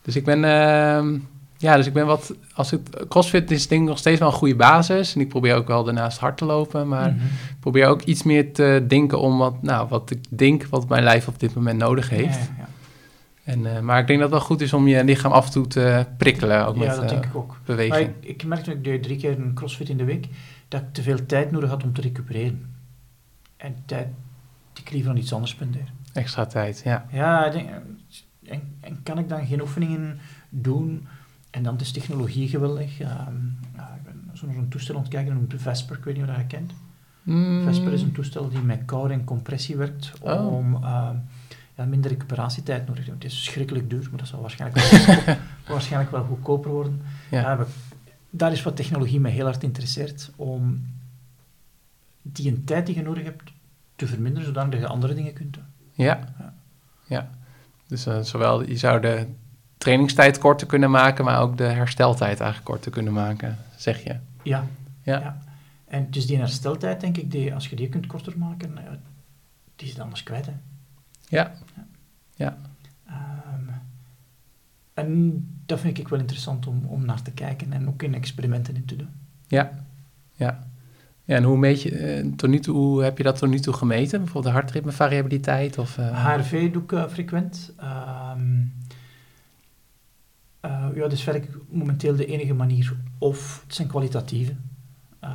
Speaker 2: Dus ik ben, uh, ja, dus ik ben wat, als het CrossFit is denk ik nog steeds wel een goede basis. En ik probeer ook wel daarnaast hard te lopen, maar
Speaker 3: Mhm.
Speaker 2: ik probeer ook iets meer te denken om wat, nou, wat ik denk wat mijn lijf op dit moment nodig heeft.
Speaker 3: Ja, ja,
Speaker 2: En, uh, maar ik denk dat het wel goed is om je lichaam af en toe te prikkelen, ook
Speaker 3: ja.
Speaker 2: met
Speaker 3: dat
Speaker 2: uh,
Speaker 3: denk ik ook.
Speaker 2: beweging.
Speaker 3: Maar ik, ik merkte, ik deed drie keer een crossfit in de week, dat ik te veel tijd nodig had om te recupereren. En tijd die ik liever aan iets anders spendeer.
Speaker 2: Extra tijd, ja.
Speaker 3: Ja, ik denk, en, en kan ik dan geen oefeningen doen? En dan is technologie geweldig. Ja, ja, ik ben zo naar zo'n toestel aan het kijken, dat noemt Vesper, ik weet niet of je dat kent.
Speaker 2: Mm,
Speaker 3: Vesper is een toestel die met koude en compressie werkt
Speaker 2: Oh.
Speaker 3: om uh, ja, minder recuperatietijd nodig te hebben. Het is schrikkelijk duur, maar dat zal waarschijnlijk wel, goedkoop- waarschijnlijk wel goedkoper worden.
Speaker 2: Ja.
Speaker 3: We- daar is wat technologie mij heel hard interesseert, om die een tijd die je nodig hebt te verminderen, zodat je andere dingen kunt doen.
Speaker 2: Ja,
Speaker 3: Ja.
Speaker 2: ja. Dus uh, zowel je zou de trainingstijd korter kunnen maken, maar ook de hersteltijd eigenlijk korter kunnen maken, zeg je.
Speaker 3: Ja.
Speaker 2: Ja.
Speaker 3: Ja. En dus die hersteltijd, denk ik, die, als je die kunt korter maken, ja, die is het anders kwijt. Hè.
Speaker 2: Ja. Ja.
Speaker 3: Ehm, en dat vind ik wel interessant om, om naar te kijken en ook in experimenten in te doen.
Speaker 2: Ja. Ja. Ja, en hoe, meet je, eh, tot nu toe, hoe heb je dat tot nu toe gemeten? Bijvoorbeeld de hartritmevariabiliteit? Of, uh...
Speaker 3: HRV doe ik uh, frequent. Ehm uh, ja, dat is werk momenteel de enige manier. Of het zijn kwalitatieve. Uh,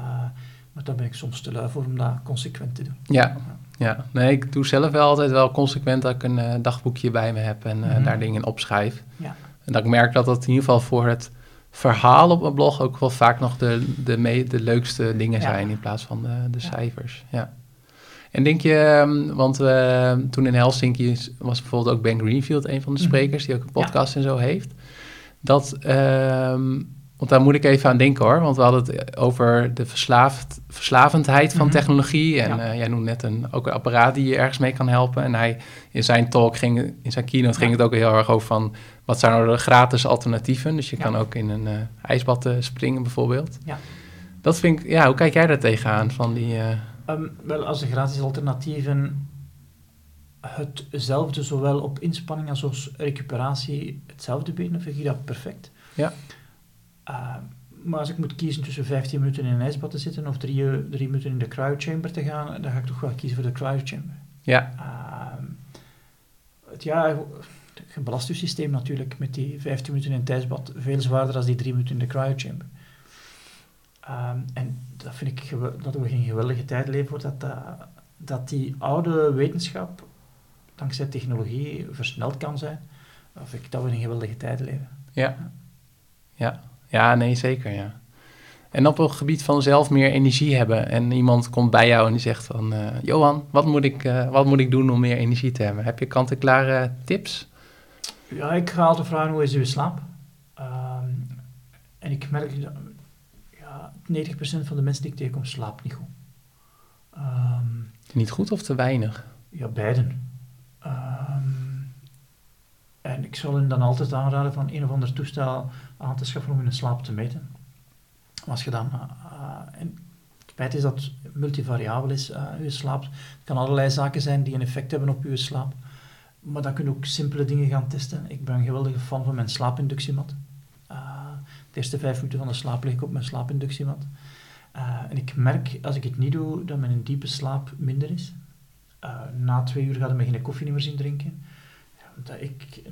Speaker 3: maar daar ben ik soms te lui voor om dat consequent te doen.
Speaker 2: Ja, ja. nee, ik doe zelf wel altijd wel consequent dat ik een uh, dagboekje bij me heb en mm -hmm. daar dingen in opschrijf.
Speaker 3: Ja.
Speaker 2: En dat ik merk dat dat in ieder geval voor het verhaal op mijn blog ook wel vaak nog de, de, me, de leukste dingen
Speaker 3: Ja.
Speaker 2: zijn in plaats van de, de
Speaker 3: Ja.
Speaker 2: cijfers. Ja. En denk je, um, want uh, toen in Helsinki was bijvoorbeeld ook Ben Greenfield een van de sprekers die ook een podcast ja. en zo heeft. Dat, um, want daar moet ik even aan denken hoor, want we hadden het over de verslaafd, verslavendheid van
Speaker 3: Mhm.
Speaker 2: technologie. En
Speaker 3: Ja.
Speaker 2: uh, jij noemde net een, ook een apparaat die je ergens mee kan helpen. En hij in zijn talk ging, in zijn keynote ging
Speaker 3: Ja.
Speaker 2: het ook heel erg over van wat zijn nou de gratis alternatieven. Dus je
Speaker 3: Ja.
Speaker 2: kan ook in een uh, ijsbad uh, springen bijvoorbeeld.
Speaker 3: Ja.
Speaker 2: Dat vind ik, ja, hoe kijk jij daar tegenaan van die...
Speaker 3: Um, wel, als de gratis alternatieven hetzelfde, zowel op inspanning als op recuperatie, hetzelfde bieden, vind dat perfect.
Speaker 2: Ja.
Speaker 3: Uh, maar als ik moet kiezen tussen 15 minuten in een ijsbad te zitten of drie, drie minuten in de cryochamber te gaan, dan ga ik toch wel kiezen voor de cryochamber.
Speaker 2: Ja.
Speaker 3: Uh, het, ja, het belast je systeem natuurlijk met die 15 minuten in het ijsbad veel zwaarder dan die drie minuten in de cryochamber. Um, en dat vind ik dat we geen geweldige tijd leven, dat, dat, dat die oude wetenschap dankzij technologie versneld kan zijn. Of ik dat we in geweldige tijd leven.
Speaker 2: Ja. Ja. Ja, nee, zeker, ja. En op het gebied van zelf meer energie hebben en iemand komt bij jou en die zegt van... Uh, Johan, wat moet, ik, uh, wat moet ik doen om meer energie te hebben? Heb je kant-en-klare tips?
Speaker 3: Ja, ik ga altijd vragen hoe is uw slaap? Um, en ik merk dat ja, 90% van de mensen die ik tegenkom slaapt niet goed. Um,
Speaker 2: niet goed of te weinig?
Speaker 3: Ja, beiden. Um, en ik zal hen dan altijd aanraden van een of ander toestel aan te schaffen om hun slaap te meten. Als je dan... Uh, en het feit is dat het multivariabel is, uh, je slaap. Het kan allerlei zaken zijn die een effect hebben op je slaap. Maar dan kun je ook simpele dingen gaan testen. Ik ben een geweldige fan van mijn slaapinductiemat. Uh, de eerste vijf minuten van de slaap lig ik op mijn slaapinductiemat. En ik merk, als ik het niet doe, dat mijn diepe slaap minder is. Eh, na twee uur gaat me geen koffie meer zien drinken. Ja, omdat ik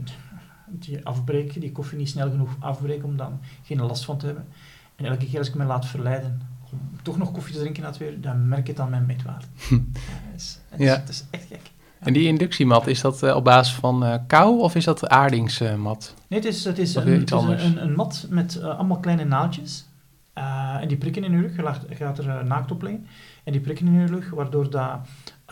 Speaker 3: die afbreek, die koffie niet snel genoeg afbreek om dan geen last van te hebben. En elke keer als ik me laat verleiden om toch nog koffie te drinken na twee uur, dan merk ik het aan mijn meetwaarde. ja, dat, is, dat, is,
Speaker 2: Ja.
Speaker 3: dat is echt gek.
Speaker 2: En die inductiemat, is dat eh, op basis van eh, kou of is dat aardingsmat?
Speaker 3: Nee, het is, het is, een, het is een, een, een mat met allemaal kleine naaldjes. En die prikken in je rug. Je gaat er naakt op liggen. En die prikken in je rug, waardoor dat,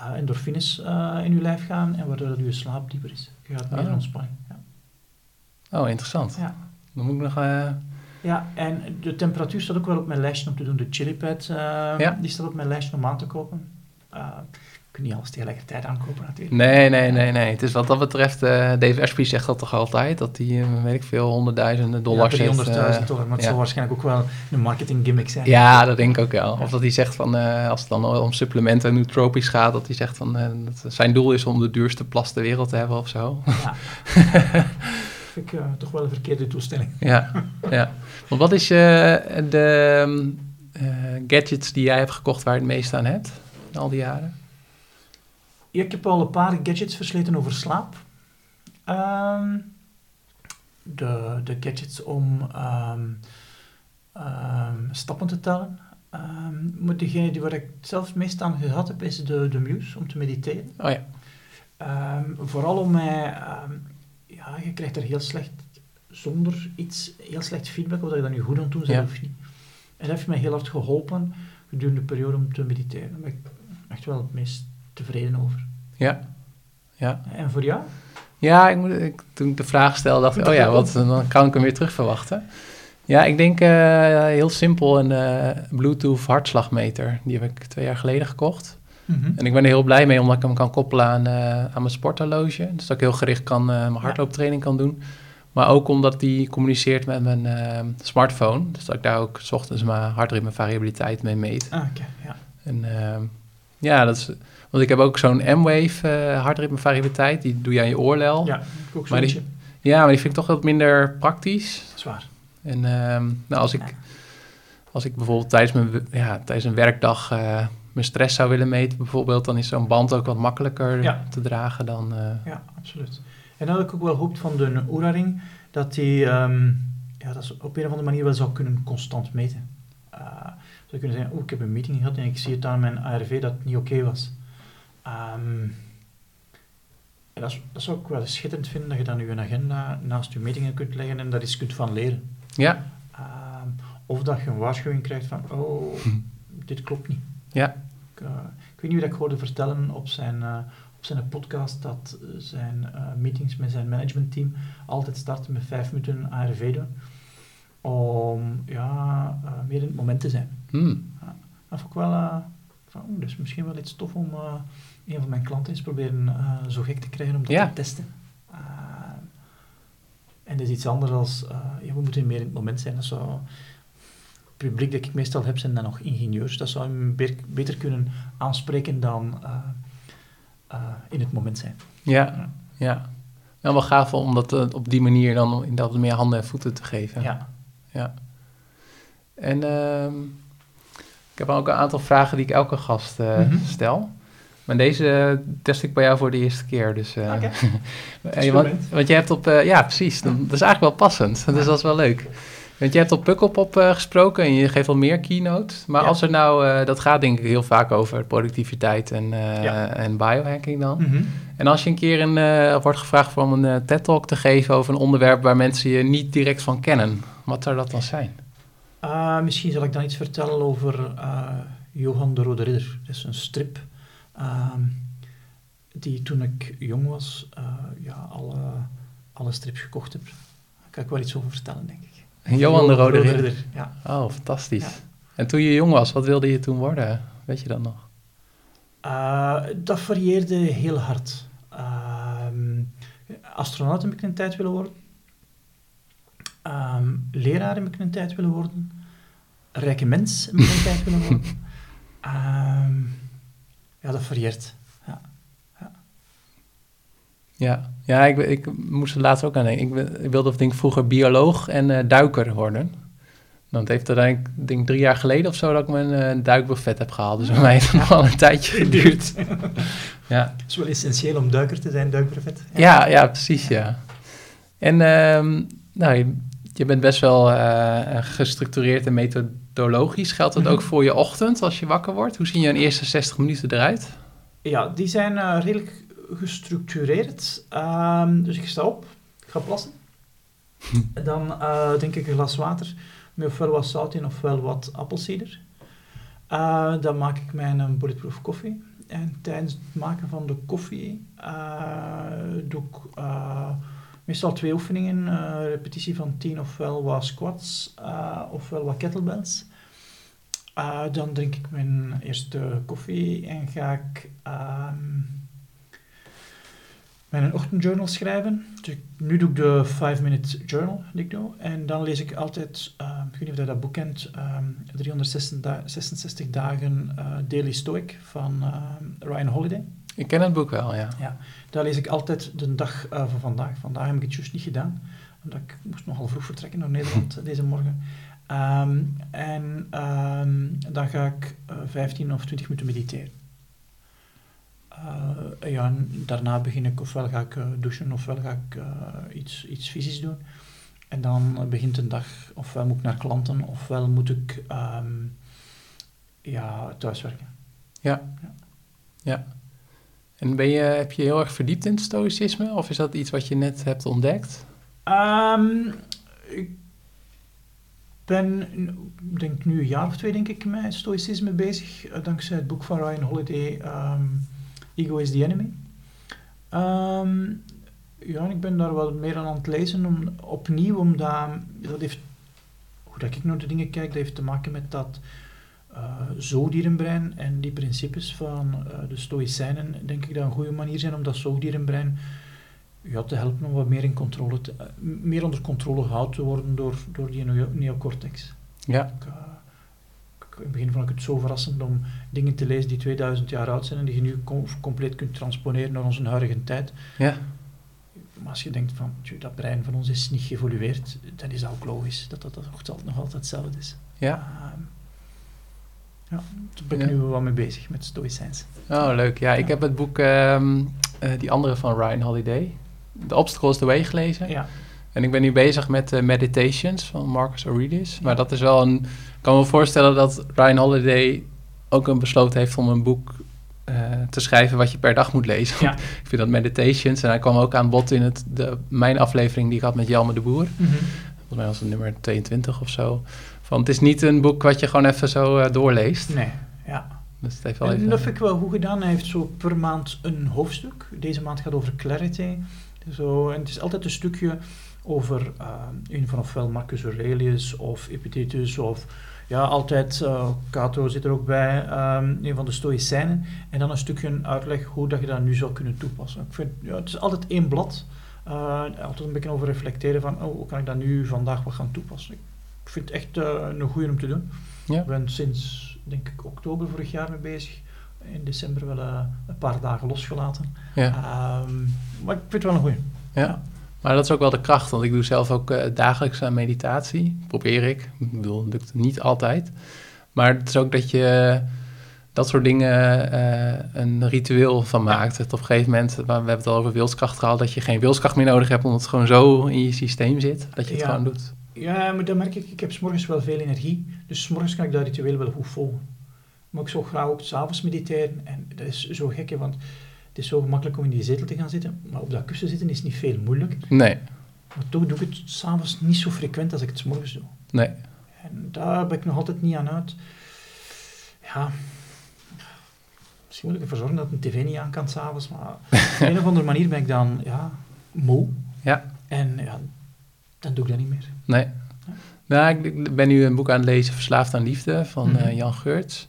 Speaker 3: eh, endorfines eh, in je lijf gaan en waardoor dat je slaap dieper is. Je gaat meer
Speaker 2: Ah.
Speaker 3: ontspanning. Ja.
Speaker 2: Oh, interessant.
Speaker 3: Ja.
Speaker 2: Dan moet ik nog... eh,
Speaker 3: ja, en de temperatuur staat ook wel op mijn lijstje om te doen. De chilipad, eh
Speaker 2: Ja.
Speaker 3: die staat op mijn lijstje om aan te kopen. Ik kan niet alles tegelijkertijd aankopen natuurlijk.
Speaker 2: Nee, nee, nee, nee. Het is wat dat betreft, eh, Dave zegt dat toch altijd, dat hij, eh, weet ik veel, honderdduizenden dollars
Speaker 3: ja,
Speaker 2: heeft.
Speaker 3: 300.000
Speaker 2: eh,
Speaker 3: dollar, maar het
Speaker 2: ja.
Speaker 3: zal waarschijnlijk ook wel een marketing gimmick zijn.
Speaker 2: ja, dat denk ik ook wel. Of dat hij zegt van, eh, als het dan om supplementen en nootropisch gaat, dat hij zegt van, dat zijn doel is om de duurste plas ter wereld te hebben of zo.
Speaker 3: Ja. Vind ik toch wel een verkeerde toestelling.
Speaker 2: ja, ja. Want wat is de gadgets die jij hebt gekocht waar je het meest aan hebt, al die jaren?
Speaker 3: Ik heb al een paar gadgets versleten over slaap. Ehm, de, de gadgets om ehm, ehm, stappen te tellen. Maar degene die waar ik zelf het meest aan gehad heb, is de, de Muse, om te mediteren.
Speaker 2: Oh ja,
Speaker 3: vooral om mij... ja, je krijgt er heel slecht, zonder iets, heel slecht feedback of dat je dat nu goed aan het doen bent
Speaker 2: Ja.
Speaker 3: of niet. En dat heeft mij heel hard geholpen gedurende de periode om te mediteren. Ben ik echt wel het meest tevreden over.
Speaker 2: ja, ja.
Speaker 3: En voor jou?
Speaker 2: Ja, ik moet, ik, toen ik de vraag stelde, dacht ik, oh ja, wat, dan kan ik hem weer terug verwachten. Ja, ik denk eh, heel simpel een eh, Bluetooth hartslagmeter. Die heb ik twee jaar geleden gekocht. En ik ben er heel blij mee, omdat ik hem kan koppelen aan, eh, aan mijn sporthorloge. Dus dat ik heel gericht kan, mijn hardlooptraining kan doen. Maar ook omdat die communiceert met mijn smartphone. Dus dat ik daar ook 's ochtends mijn hartritme variabiliteit mee meet.
Speaker 3: Ah, oké, ja.
Speaker 2: En ja, dat is... Want ik heb ook zo'n M-Wave eh hartritme variabiliteit. Die doe je aan je oorlel.
Speaker 3: Ja, ik ook
Speaker 2: Maar die- Ja, maar die vind ik toch wat minder praktisch.
Speaker 3: Zwaar.
Speaker 2: En ehm, nou, als, ik, als ik bijvoorbeeld tijdens, mijn, ja, tijdens een werkdag eh, mijn stress zou willen meten, bijvoorbeeld, dan is zo'n band ook wat makkelijker
Speaker 3: Ja.
Speaker 2: te dragen dan. eh,
Speaker 3: Ja, absoluut. En dan had ik ook wel gehoopt van de Oura-ring, dat die ehm, ja, dat ze op een of andere manier wel zou kunnen constant meten. Eh zou kunnen zeggen, oh, ik heb een meeting gehad en ik zie het aan mijn ARV dat het niet oké was. Ehm, en dat, is- dat zou ik wel schitterend vinden, dat je dan je agenda naast je metingen kunt leggen en daar iets kunt van leren.
Speaker 2: ja,
Speaker 3: Ehm, of dat je een waarschuwing krijgt van, oh, dit klopt niet.
Speaker 2: ja,
Speaker 3: Ik, eh, ik weet niet wie dat ik hoorde vertellen op zijn, eh, op zijn podcast dat eh, zijn meetings met zijn managementteam altijd starten met vijf minuten ARV doen. Om ja, meer in het moment te zijn.
Speaker 2: hmm,
Speaker 3: Dat vond ik wel van, oeh, dat is misschien wel iets tof om eh, een van mijn klanten eens proberen eh, zo gek te krijgen om dat
Speaker 2: Ja.
Speaker 3: te testen. Eh, en dat is iets anders als, ja, we moeten meer in het moment zijn. Dat zou, het publiek dat ik meestal heb zijn dan nog ingenieurs. Dat zou hem be- beter kunnen aanspreken dan in het moment zijn.
Speaker 2: ja, ja. Nou, wel gaaf om dat op die manier dan inderdaad meer handen en voeten te geven.
Speaker 3: Ja.
Speaker 2: Ja. En ehm, heb ook een aantal vragen die ik elke gast eh,
Speaker 3: Mhm.
Speaker 2: stel. Maar deze eh, test ik bij jou voor de eerste keer. Dus, eh,
Speaker 3: Oké.
Speaker 2: want, want je hebt op... ja, precies. Dat is eigenlijk wel passend. Dus dat is wel leuk. Want je hebt op Pukkelpop eh gesproken en je geeft wel meer keynote. Maar
Speaker 3: Ja.
Speaker 2: als er nou... dat gaat denk ik heel vaak over productiviteit en,
Speaker 3: Ja.
Speaker 2: en biohacking dan.
Speaker 3: Mhm.
Speaker 2: En als je een keer een, wordt gevraagd om een TED-talk te geven over een onderwerp waar mensen je niet direct van kennen. Wat zou dat dan zijn?
Speaker 3: Uh, misschien zal ik dan iets vertellen over uh, Johan de Rode Ridder. Dat is een strip ehm, die toen ik jong was, uh, ja, alle, alle strips gekocht heb. Daar kan ik wel iets over vertellen, denk ik.
Speaker 2: Johan de Rode Ridder.
Speaker 3: Ja.
Speaker 2: Oh, fantastisch.
Speaker 3: Ja.
Speaker 2: En toen je jong was, wat wilde je toen worden? Weet je dat nog?
Speaker 3: Uh, dat varieerde heel hard. Ehm, astronaut heb ik een tijd willen worden. Ehm, leraar heb ik een tijd willen worden. Rijke mens heb ik een tijd willen worden. Ehm, ja, dat varieert. Ja.
Speaker 2: Ja, ja ik, ik moest er laatst ook aan denken. Ik, ik wilde of denk vroeger bioloog en eh, duiker worden. Dan heeft er denk drie jaar geleden of zo dat ik mijn uh, duikbuffet heb gehaald. Dus bij mij heeft het nog wel een tijdje geduurd.
Speaker 3: ja. Het is wel essentieel om duiker te zijn, duikbuffet.
Speaker 2: Ja, ja, ja precies, ja. En uh, nou, je, je, bent best wel uh, gestructureerd en methodologisch. Geldt dat ook voor je ochtend als je wakker wordt? Hoe zien je een eerste 60 minuten eruit?
Speaker 3: Ja, die zijn uh, redelijk gestructureerd. Um, dus ik sta op, ik ga plassen. Hm. Dan uh, denk ik een glas water met ofwel wat zout in ofwel wat appelsieder. Dan maak ik mijn bulletproof koffie. En tijdens het maken van de koffie doe ik meestal twee oefeningen. repetitie van 10 ofwel wat squats ofwel wat kettlebells. Uh, dan drink ik mijn eerste koffie en ga ik uh, mijn ochtendjournal schrijven. Dus nu doe ik de 5-minute journal die ik doe. En dan lees ik altijd, uh, ik weet niet of je dat boek kent, 366 dagen uh, Daily Stoic van Ryan Holiday.
Speaker 2: Ik ken het boek wel, ja.
Speaker 3: ja daar lees ik altijd de dag van vandaag. Vandaag heb ik het juist niet gedaan, omdat ik moest nogal vroeg vertrekken naar Nederland deze morgen. Um, en um, dan ga ik uh, eh, 15 of 20 minuten mediteren. Uh, ja, daarna begin ik ofwel ga ik douchen ofwel ga ik iets, iets fysisch doen. En dan begint een dag, ofwel moet ik naar klanten ofwel moet ik um, ja, thuiswerken.
Speaker 2: Ja. ja. ja. En ben je, heb je heel erg verdiept in het stoïcisme of is dat iets wat je net hebt ontdekt?
Speaker 3: ik ben, denk nu een jaar of twee denk ik, met stoïcisme bezig, eh, dankzij het boek van Ryan Holiday, um, Ego is the Enemy. Um, ja, ik ben daar wel meer aan het lezen, om, opnieuw, omdat dat heeft, hoe dat ik naar de dingen kijk, dat heeft te maken met dat zoogdierenbrein en die principes van uh, de stoïcijnen, denk ik dat een goede manier zijn om dat zoogdierenbrein ja, te helpen om wat meer, in controle te, meer onder controle gehouden te worden door, door die neocortex.
Speaker 2: Ja.
Speaker 3: Ik, in het begin vond ik het zo verrassend om dingen te lezen die 2000 jaar oud zijn en die je nu compleet kunt transponeren naar onze huidige tijd.
Speaker 2: Ja.
Speaker 3: Maar als je denkt van, dat brein van ons is niet geëvolueerd, dan is dat ook logisch dat dat, dat nog altijd hetzelfde is.
Speaker 2: Ja.
Speaker 3: Uh, ja, daar ben ik nu wel mee bezig, met stoïcijns.
Speaker 2: Oh, leuk. Ja, ik heb het boek, um, uh, die andere van Ryan Holiday, The Obstacle is the Way gelezen.
Speaker 3: Ja.
Speaker 2: En ik ben nu bezig met uh, Meditations van Marcus Aurelius. Maar dat is wel een... Ik kan me voorstellen dat Ryan Holiday ook een besloten heeft om een boek uh, te schrijven wat je per dag moet lezen.
Speaker 3: Ja.
Speaker 2: ik vind dat Meditations. En hij kwam ook aan bod in het, de, mijn aflevering die ik had met Jelme de Boer.
Speaker 3: Mm -hmm.
Speaker 2: Volgens mij was het nummer 22 of zo. Van, het is niet een boek wat je gewoon even zo uh, doorleest.
Speaker 3: Nee, ja.
Speaker 2: Dus het heeft wel
Speaker 3: en
Speaker 2: even...
Speaker 3: dat vind ik wel goed gedaan. Hij heeft zo per maand een hoofdstuk. Deze maand gaat over clarity. Zo, en het is altijd een stukje over uh, een van ofwel Marcus Aurelius of Epictetus of ja, altijd, uh, Cato zit er ook bij, um, een van de Stoïcijnen. En dan een stukje uitleg hoe dat je dat nu zou kunnen toepassen. Ik vind, ja, het is altijd één blad. Uh, altijd een beetje over reflecteren van, oh, hoe kan ik dat nu vandaag wat gaan toepassen. Ik vind het echt een goede om te doen.
Speaker 2: Ja.
Speaker 3: Ik ben sinds, denk ik, oktober vorig jaar mee bezig in december wel uh, een paar dagen losgelaten.
Speaker 2: Ja.
Speaker 3: Um, maar ik vind het wel een goeie.
Speaker 2: Ja. ja. Maar dat is ook wel de kracht, want ik doe zelf ook uh, dagelijks aan meditatie. Probeer ik. Ik bedoel, het lukt niet altijd. Maar het is ook dat je dat soort dingen uh, een ritueel van maakt. Het op een gegeven moment, we hebben het al over wilskracht gehad, dat je geen wilskracht meer nodig hebt, omdat het gewoon zo in je systeem zit, dat je het
Speaker 3: ja.
Speaker 2: gewoon doet.
Speaker 3: Ja, maar dan merk ik, ik heb s'morgens wel veel energie, dus s'morgens kan ik dat ritueel wel goed volgen. Maar ik zou graag ook s'avonds mediteren. En dat is zo gek, hè, want het is zo gemakkelijk om in die zetel te gaan zitten. Maar op dat kussen zitten is niet veel moeilijk.
Speaker 2: Nee.
Speaker 3: Maar toch doe ik het s'avonds niet zo frequent als ik het s'morgens doe.
Speaker 2: Nee.
Speaker 3: En daar ben ik nog altijd niet aan uit. Ja, misschien moet ik ervoor zorgen dat een tv niet aan kan s'avonds. Maar op een of andere manier ben ik dan ja, moe.
Speaker 2: Ja.
Speaker 3: En ja, dan doe ik dat niet meer.
Speaker 2: Nee. Nou, ik ben nu een boek aan het lezen, Verslaafd aan Liefde, van
Speaker 3: Mhm.
Speaker 2: uh, Jan Geurts.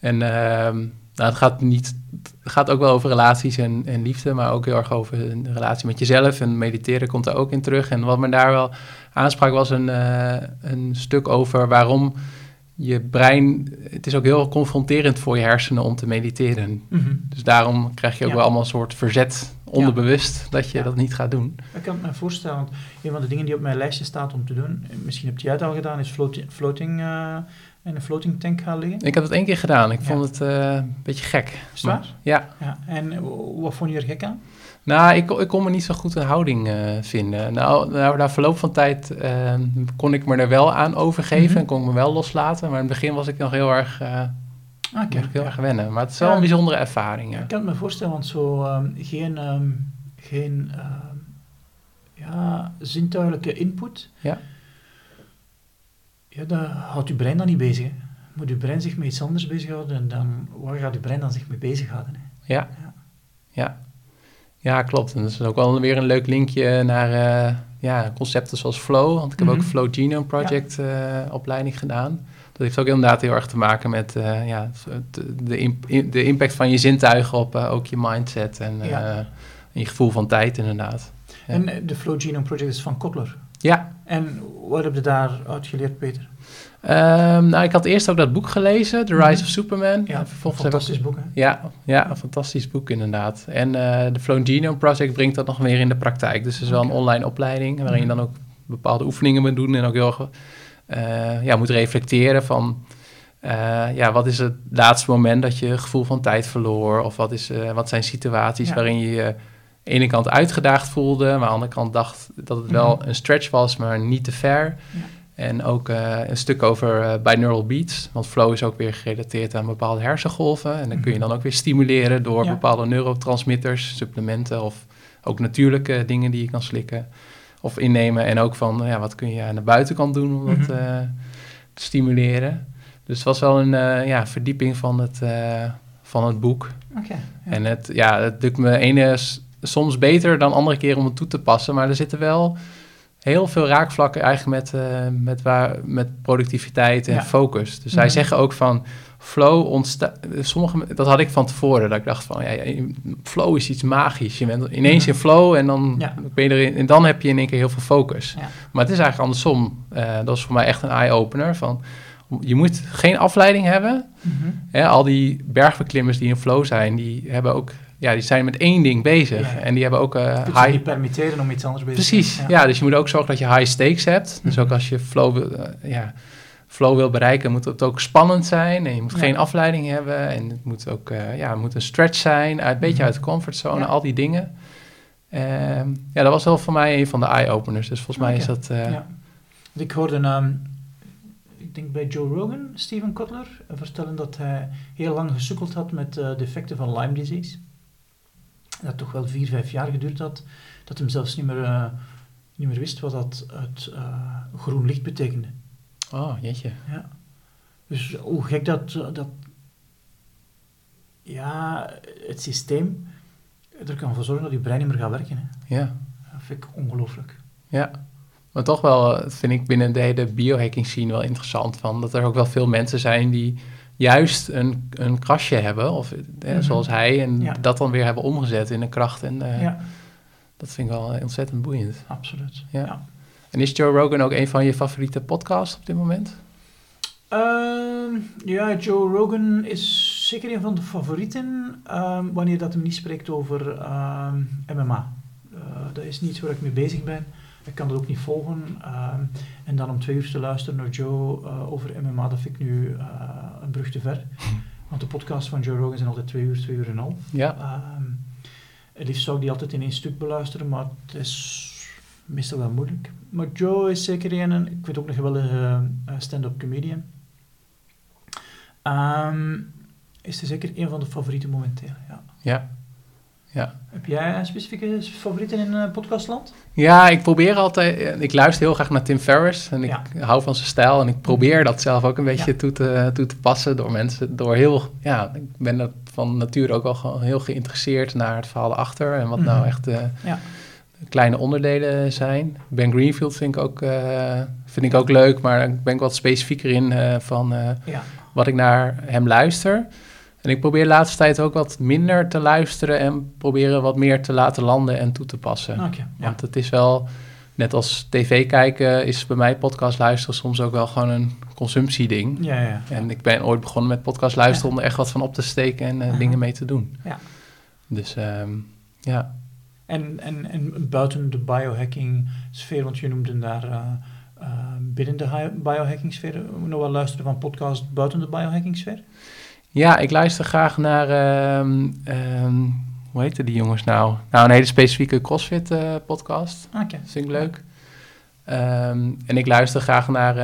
Speaker 2: En uh, nou, het, gaat niet, het gaat ook wel over relaties en, en liefde, maar ook heel erg over een relatie met jezelf. En mediteren komt er ook in terug. En wat me daar wel aansprak was een, uh, een stuk over waarom je brein... Het is ook heel confronterend voor je hersenen om te mediteren.
Speaker 3: Mm -hmm.
Speaker 2: Dus daarom krijg je ook
Speaker 3: Ja.
Speaker 2: wel allemaal een soort verzet onderbewust dat je
Speaker 3: Ja.
Speaker 2: dat niet gaat doen.
Speaker 3: Ik kan het me voorstellen, want een van de dingen die op mijn lijstje staat om te doen, misschien heb jij het al gedaan, is floating, floating eh, in een floating tank gaan liggen.
Speaker 2: Ik heb het één keer gedaan. Ik
Speaker 3: Ja.
Speaker 2: vond het eh, een beetje gek.
Speaker 3: Is het waar?
Speaker 2: Ja.
Speaker 3: Ja. En wat vond je er gek aan?
Speaker 2: Nou, ik, kon- ik kon me niet zo goed een houding eh, vinden. Nou, nou, na verloop van tijd kon ik me er wel aan overgeven
Speaker 3: Mhm.
Speaker 2: en kon ik me wel loslaten. Maar in het begin was ik nog heel erg, eh
Speaker 3: Ah,
Speaker 2: ik heel
Speaker 3: ja.
Speaker 2: erg wennen. Maar het is wel een bijzondere ervaring.
Speaker 3: Ik kan het me voorstellen, want zo ehm, geen, ehm, geen ehm, ja, zintuigelijke input,
Speaker 2: Ja.
Speaker 3: ja, dat houdt je brein dan niet bezig. Hè. Moet je brein zich met iets anders bezighouden en dan, waar gaat je brein dan zich mee bezighouden? Hè?
Speaker 2: Ja.
Speaker 3: Ja.
Speaker 2: Ja. ja, klopt. En dat is ook wel weer een leuk linkje naar eh, ja, concepten zoals Flow. Want ik heb ook
Speaker 3: Mhm.
Speaker 2: Flow Genome Project eh, opleiding gedaan. Dat heeft ook inderdaad heel erg te maken met eh, ja, de, imp- de impact van je zintuigen op eh, ook je mindset en eh, en je gevoel van tijd inderdaad. Ja.
Speaker 3: En de Flow Genome Project is van Kotler.
Speaker 2: Ja,
Speaker 3: En wat heb je daar geleerd, Peter?
Speaker 2: Ehm, nou ik had eerst ook dat boek gelezen, The Rise
Speaker 3: Mhm.
Speaker 2: of Superman.
Speaker 3: Ja,
Speaker 2: En vervolgens ik-
Speaker 3: fantastisch boek. Hè?
Speaker 2: Ja, ja, een fantastisch boek inderdaad. En de Flow Genome Project brengt dat nog meer in de praktijk. Dus het is wel een online opleiding waarin je
Speaker 3: Mhm.
Speaker 2: dan ook bepaalde oefeningen moet doen en ook heel erg eh, ja, moet reflecteren van eh, ja, wat is het laatste moment dat je gevoel van tijd verloor? Of wat, is, eh, wat zijn situaties
Speaker 3: Ja.
Speaker 2: waarin je je aan de ene kant uitgedaagd voelde, maar aan de andere kant dacht dat het wel
Speaker 3: Mhm.
Speaker 2: een stretch was, maar niet te ver.
Speaker 3: Ja.
Speaker 2: En ook een stuk over eh, binaural beats. Want flow is ook weer gerelateerd aan bepaalde hersengolven. En dan kun je dan ook weer stimuleren door
Speaker 3: Ja.
Speaker 2: bepaalde neurotransmitters, supplementen of ook natuurlijke dingen die je kan slikken of innemen. En ook van ja, wat kun je aan de buitenkant doen om dat
Speaker 3: Mhm.
Speaker 2: eh, te stimuleren. Dus het was wel een eh, ja, verdieping van het, eh, van het boek.
Speaker 3: Ja.
Speaker 2: En het, ja, het lukt me ene soms beter dan andere keren om het toe te passen. Maar er zitten wel heel veel raakvlakken eigenlijk met, met, waar, met productiviteit en
Speaker 3: Ja.
Speaker 2: focus. Dus
Speaker 3: Mhm.
Speaker 2: zij zeggen ook van flow ontstaat... Sommige, dat had ik van tevoren, dat ik dacht van... Ja, ja, flow is iets magisch. Je bent ineens in flow en dan,
Speaker 3: Ja.
Speaker 2: ben je erin, en dan heb je in één keer heel veel focus.
Speaker 3: Ja.
Speaker 2: Maar het is eigenlijk andersom. Eh, dat is voor mij echt een eye-opener van... Je moet geen afleiding hebben.
Speaker 3: Mhm.
Speaker 2: Al die bergbeklimmers die in flow zijn, die hebben ook, ja, die zijn met één ding bezig.
Speaker 3: Ja.
Speaker 2: En die hebben ook eh,
Speaker 3: Je
Speaker 2: high.
Speaker 3: niet permitteren om iets anders bezig te
Speaker 2: Precies,
Speaker 3: zijn.
Speaker 2: ja. Dus je moet ook zorgen dat je high stakes hebt. Dus
Speaker 3: Mhm.
Speaker 2: ook als je flow eh, ja, flow wil bereiken, moet het ook spannend zijn. En je moet
Speaker 3: Ja.
Speaker 2: geen afleiding hebben. En het moet ook, eh, ja, moet een stretch zijn, uit, een beetje
Speaker 3: Mhm.
Speaker 2: uit de comfortzone,
Speaker 3: Ja.
Speaker 2: al die dingen. Ehm, ja, dat was wel voor mij een van de eye-openers. Dus volgens mij
Speaker 3: Oké.
Speaker 2: is dat. eh,
Speaker 3: Ja. Ik hoorde, ehm, ik denk bij Joe Rogan, Steven Kotler, vertellen dat hij heel lang gesukkeld had met eh, de effecten van Lyme disease. Dat toch wel vier, vijf jaar geduurd had, dat hem zelfs niet meer, niet meer wist wat dat het groen licht betekende.
Speaker 2: Oh, jeetje.
Speaker 3: Ja. Dus hoe gek dat, dat ja, het systeem er kan voor zorgen dat je brein niet meer gaat werken. Hè.
Speaker 2: Ja.
Speaker 3: Dat vind ik ongelooflijk.
Speaker 2: Ja, maar toch wel, eh, vind ik binnen de hele biohacking scene wel interessant. Van, dat er ook wel veel mensen zijn die juist een, een krasje hebben, of, eh,
Speaker 3: Mhm.
Speaker 2: zoals hij, en
Speaker 3: Ja.
Speaker 2: dat dan weer hebben omgezet in een kracht. En eh,
Speaker 3: Ja,
Speaker 2: dat vind ik wel ontzettend boeiend.
Speaker 3: absoluut.
Speaker 2: Ja.
Speaker 3: Ja.
Speaker 2: En is Joe Rogan ook een van je favoriete podcasts op dit moment?
Speaker 3: Ehm, ja, Joe Rogan is zeker een van de favorieten ehm, wanneer dat hem niet spreekt over ehm, MMA. Eh, dat is niet waar ik mee bezig ben. Ik kan dat ook niet volgen. Ehm, en dan om twee uur te luisteren naar Joe eh, over MMA, dat vind ik nu eh, een brug te ver. Want de podcasts van Joe Rogan zijn altijd twee uur, twee uur en half.
Speaker 2: Ja,
Speaker 3: Ehm, het liefst zou ik die altijd in één stuk beluisteren, maar het is meestal wel moeilijk. Maar Joe is zeker een, en ik weet ook nog wel een eh, stand-up comedian. Ehm, is er zeker een van de favorieten momenteel, ja.
Speaker 2: ja. Ja.
Speaker 3: Heb jij een specifieke favorieten in eh, podcastland?
Speaker 2: ja, ik probeer altijd, eh, ik luister heel graag naar Tim Ferriss en ik
Speaker 3: Ja.
Speaker 2: hou van zijn stijl en ik probeer dat zelf ook een beetje
Speaker 3: Ja.
Speaker 2: toe, te, toe te passen door mensen, door heel, ja, ik ben er van nature ook wel gewoon heel geïnteresseerd naar het verhaal achter en wat nou
Speaker 3: Mhm.
Speaker 2: echt eh,
Speaker 3: Ja.
Speaker 2: Kleine onderdelen zijn. Ben Greenfield vind ik ook, eh, vind ik ook leuk, maar ik ben ik wat specifieker in eh, van eh,
Speaker 3: Ja.
Speaker 2: wat ik naar hem luister. En ik probeer de laatste tijd ook wat minder te luisteren en proberen wat meer te laten landen en toe te passen.
Speaker 3: Ja.
Speaker 2: Want het is wel, net als tv kijken, is bij mij podcast luisteren soms ook wel gewoon een consumptieding.
Speaker 3: Ja, ja, ja.
Speaker 2: En ik ben ooit begonnen met podcast luisteren om er echt wat van op te steken en dingen mee te doen.
Speaker 3: Ja.
Speaker 2: Dus ehm, ja.
Speaker 3: En, en, en buiten de biohacking sfeer, want je noemde daar uh, uh, binnen de biohacking sfeer nog wel luisteren van podcast buiten de biohacking sfeer?
Speaker 2: Ja, ik luister graag naar, um, um, hoe heette die jongens nou? Nou, een hele specifieke CrossFit uh, podcast.
Speaker 3: Oké. Okay.
Speaker 2: Vind ik leuk. Um, en ik luister graag naar,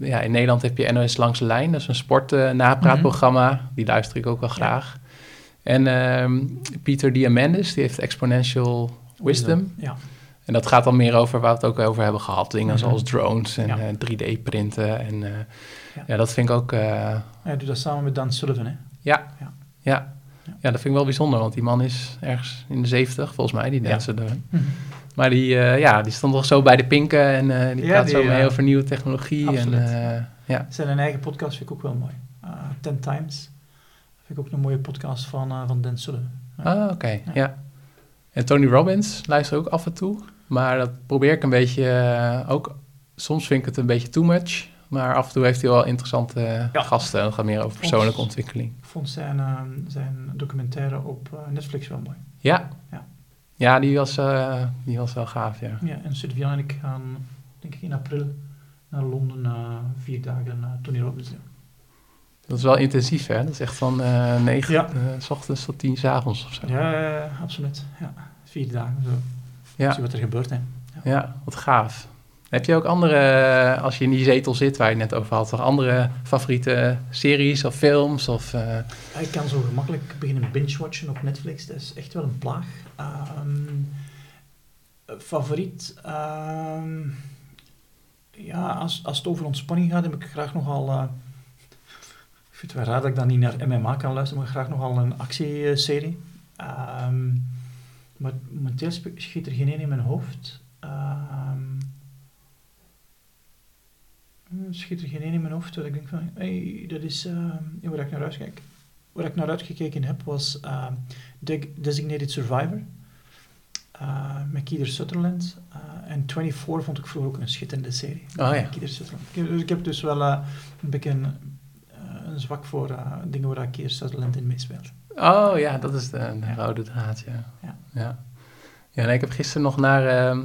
Speaker 2: ja, in Nederland heb je NOS Langs de Lijn, dat is een sportnapraatprogramma, mm -hmm. die luister ik ook wel graag. Ja. En um, Pieter Diamandis, die heeft Exponential Wisdom.
Speaker 3: Ja.
Speaker 2: En dat gaat dan meer over waar we het ook over hebben gehad. Dingen
Speaker 3: Mhm.
Speaker 2: zoals drones en
Speaker 3: Ja.
Speaker 2: eh, 3D-printen. En eh,
Speaker 3: Ja.
Speaker 2: ja. dat vind ik ook... eh,
Speaker 3: Hij doet dat samen met Dan Sullivan, hè?
Speaker 2: ja,
Speaker 3: Ja.
Speaker 2: ja. Ja. ja, dat vind ik wel bijzonder. Want die man is ergens in de 70, volgens mij, die
Speaker 3: Ja.
Speaker 2: dansen er. Maar die, ja, die stond toch zo bij de pinken en die
Speaker 3: Ja,
Speaker 2: praat
Speaker 3: die,
Speaker 2: zo mee over nieuwe technologie.
Speaker 3: absoluut.
Speaker 2: En, ja.
Speaker 3: Zijn eigen podcast vind ik ook wel mooi. Uh, Ten Times. Vind ik ook een mooie podcast van, uh, van Dan Sullivan. Ja.
Speaker 2: Ah, oké, ja. En Tony Robbins luister ook af en toe. Maar dat probeer ik een beetje eh, ook... Soms vind ik het een beetje too much. Maar af en toe heeft hij wel interessante eh,
Speaker 3: Ja.
Speaker 2: gasten. Dat gaat meer over persoonlijke ontwikkeling.
Speaker 3: Ik vond zijn, uh, zijn documentaire op uh, Netflix wel mooi.
Speaker 2: Ja.
Speaker 3: Ja.
Speaker 2: Ja, die, was, uh, die was wel gaaf, ja.
Speaker 3: Ja, en Sylvia en ik gaan, denk ik in april, naar Londen uh, vier dagen uh, Tony Robbins doen.
Speaker 2: Dat is wel intensief, hè? Dat is echt van uh, 9
Speaker 3: Ja.
Speaker 2: s ochtends tot 10 s avonds of zo.
Speaker 3: Ja, absoluut. Ja, vier dagen zo.
Speaker 2: Ja.
Speaker 3: Zie wat er gebeurt, hè.
Speaker 2: Ja. ja, wat gaaf. Heb je ook andere, als je in die zetel zit waar je net over had, toch andere favoriete series of films? Of, uh...
Speaker 3: ja, ik kan zo gemakkelijk beginnen binge-watchen op Netflix. Dat is echt wel een plaag. Um, favoriet? Um, ja, als, als het over ontspanning gaat, heb ik graag nogal... Uh, ik vind het wel raar dat ik dan niet naar MMA kan luisteren, maar graag nogal een actieserie. Um, maar momenteel schiet er geen één in mijn hoofd. Um, schiet er geen één in mijn hoofd dat ik denk van, hey, dat is uh, waar ik naar uitkijk. Waar ik naar uitgekeken heb was uh, De Designated Survivor uh, met Kiefer Sutherland. Uh, en 24 vond ik vroeger ook een schitterende serie.
Speaker 2: Oh ja.
Speaker 3: Sutherland. Dus ik heb dus wel uh, een beetje een zwak voor uh, dingen waar Kiefer Sutherland in meespeelt.
Speaker 2: Oh ja, dat is de, de
Speaker 3: Ja.
Speaker 2: rode draad, ja.
Speaker 3: Ja.
Speaker 2: Ja, ja nee, ik heb gisteren nog naar... ehm,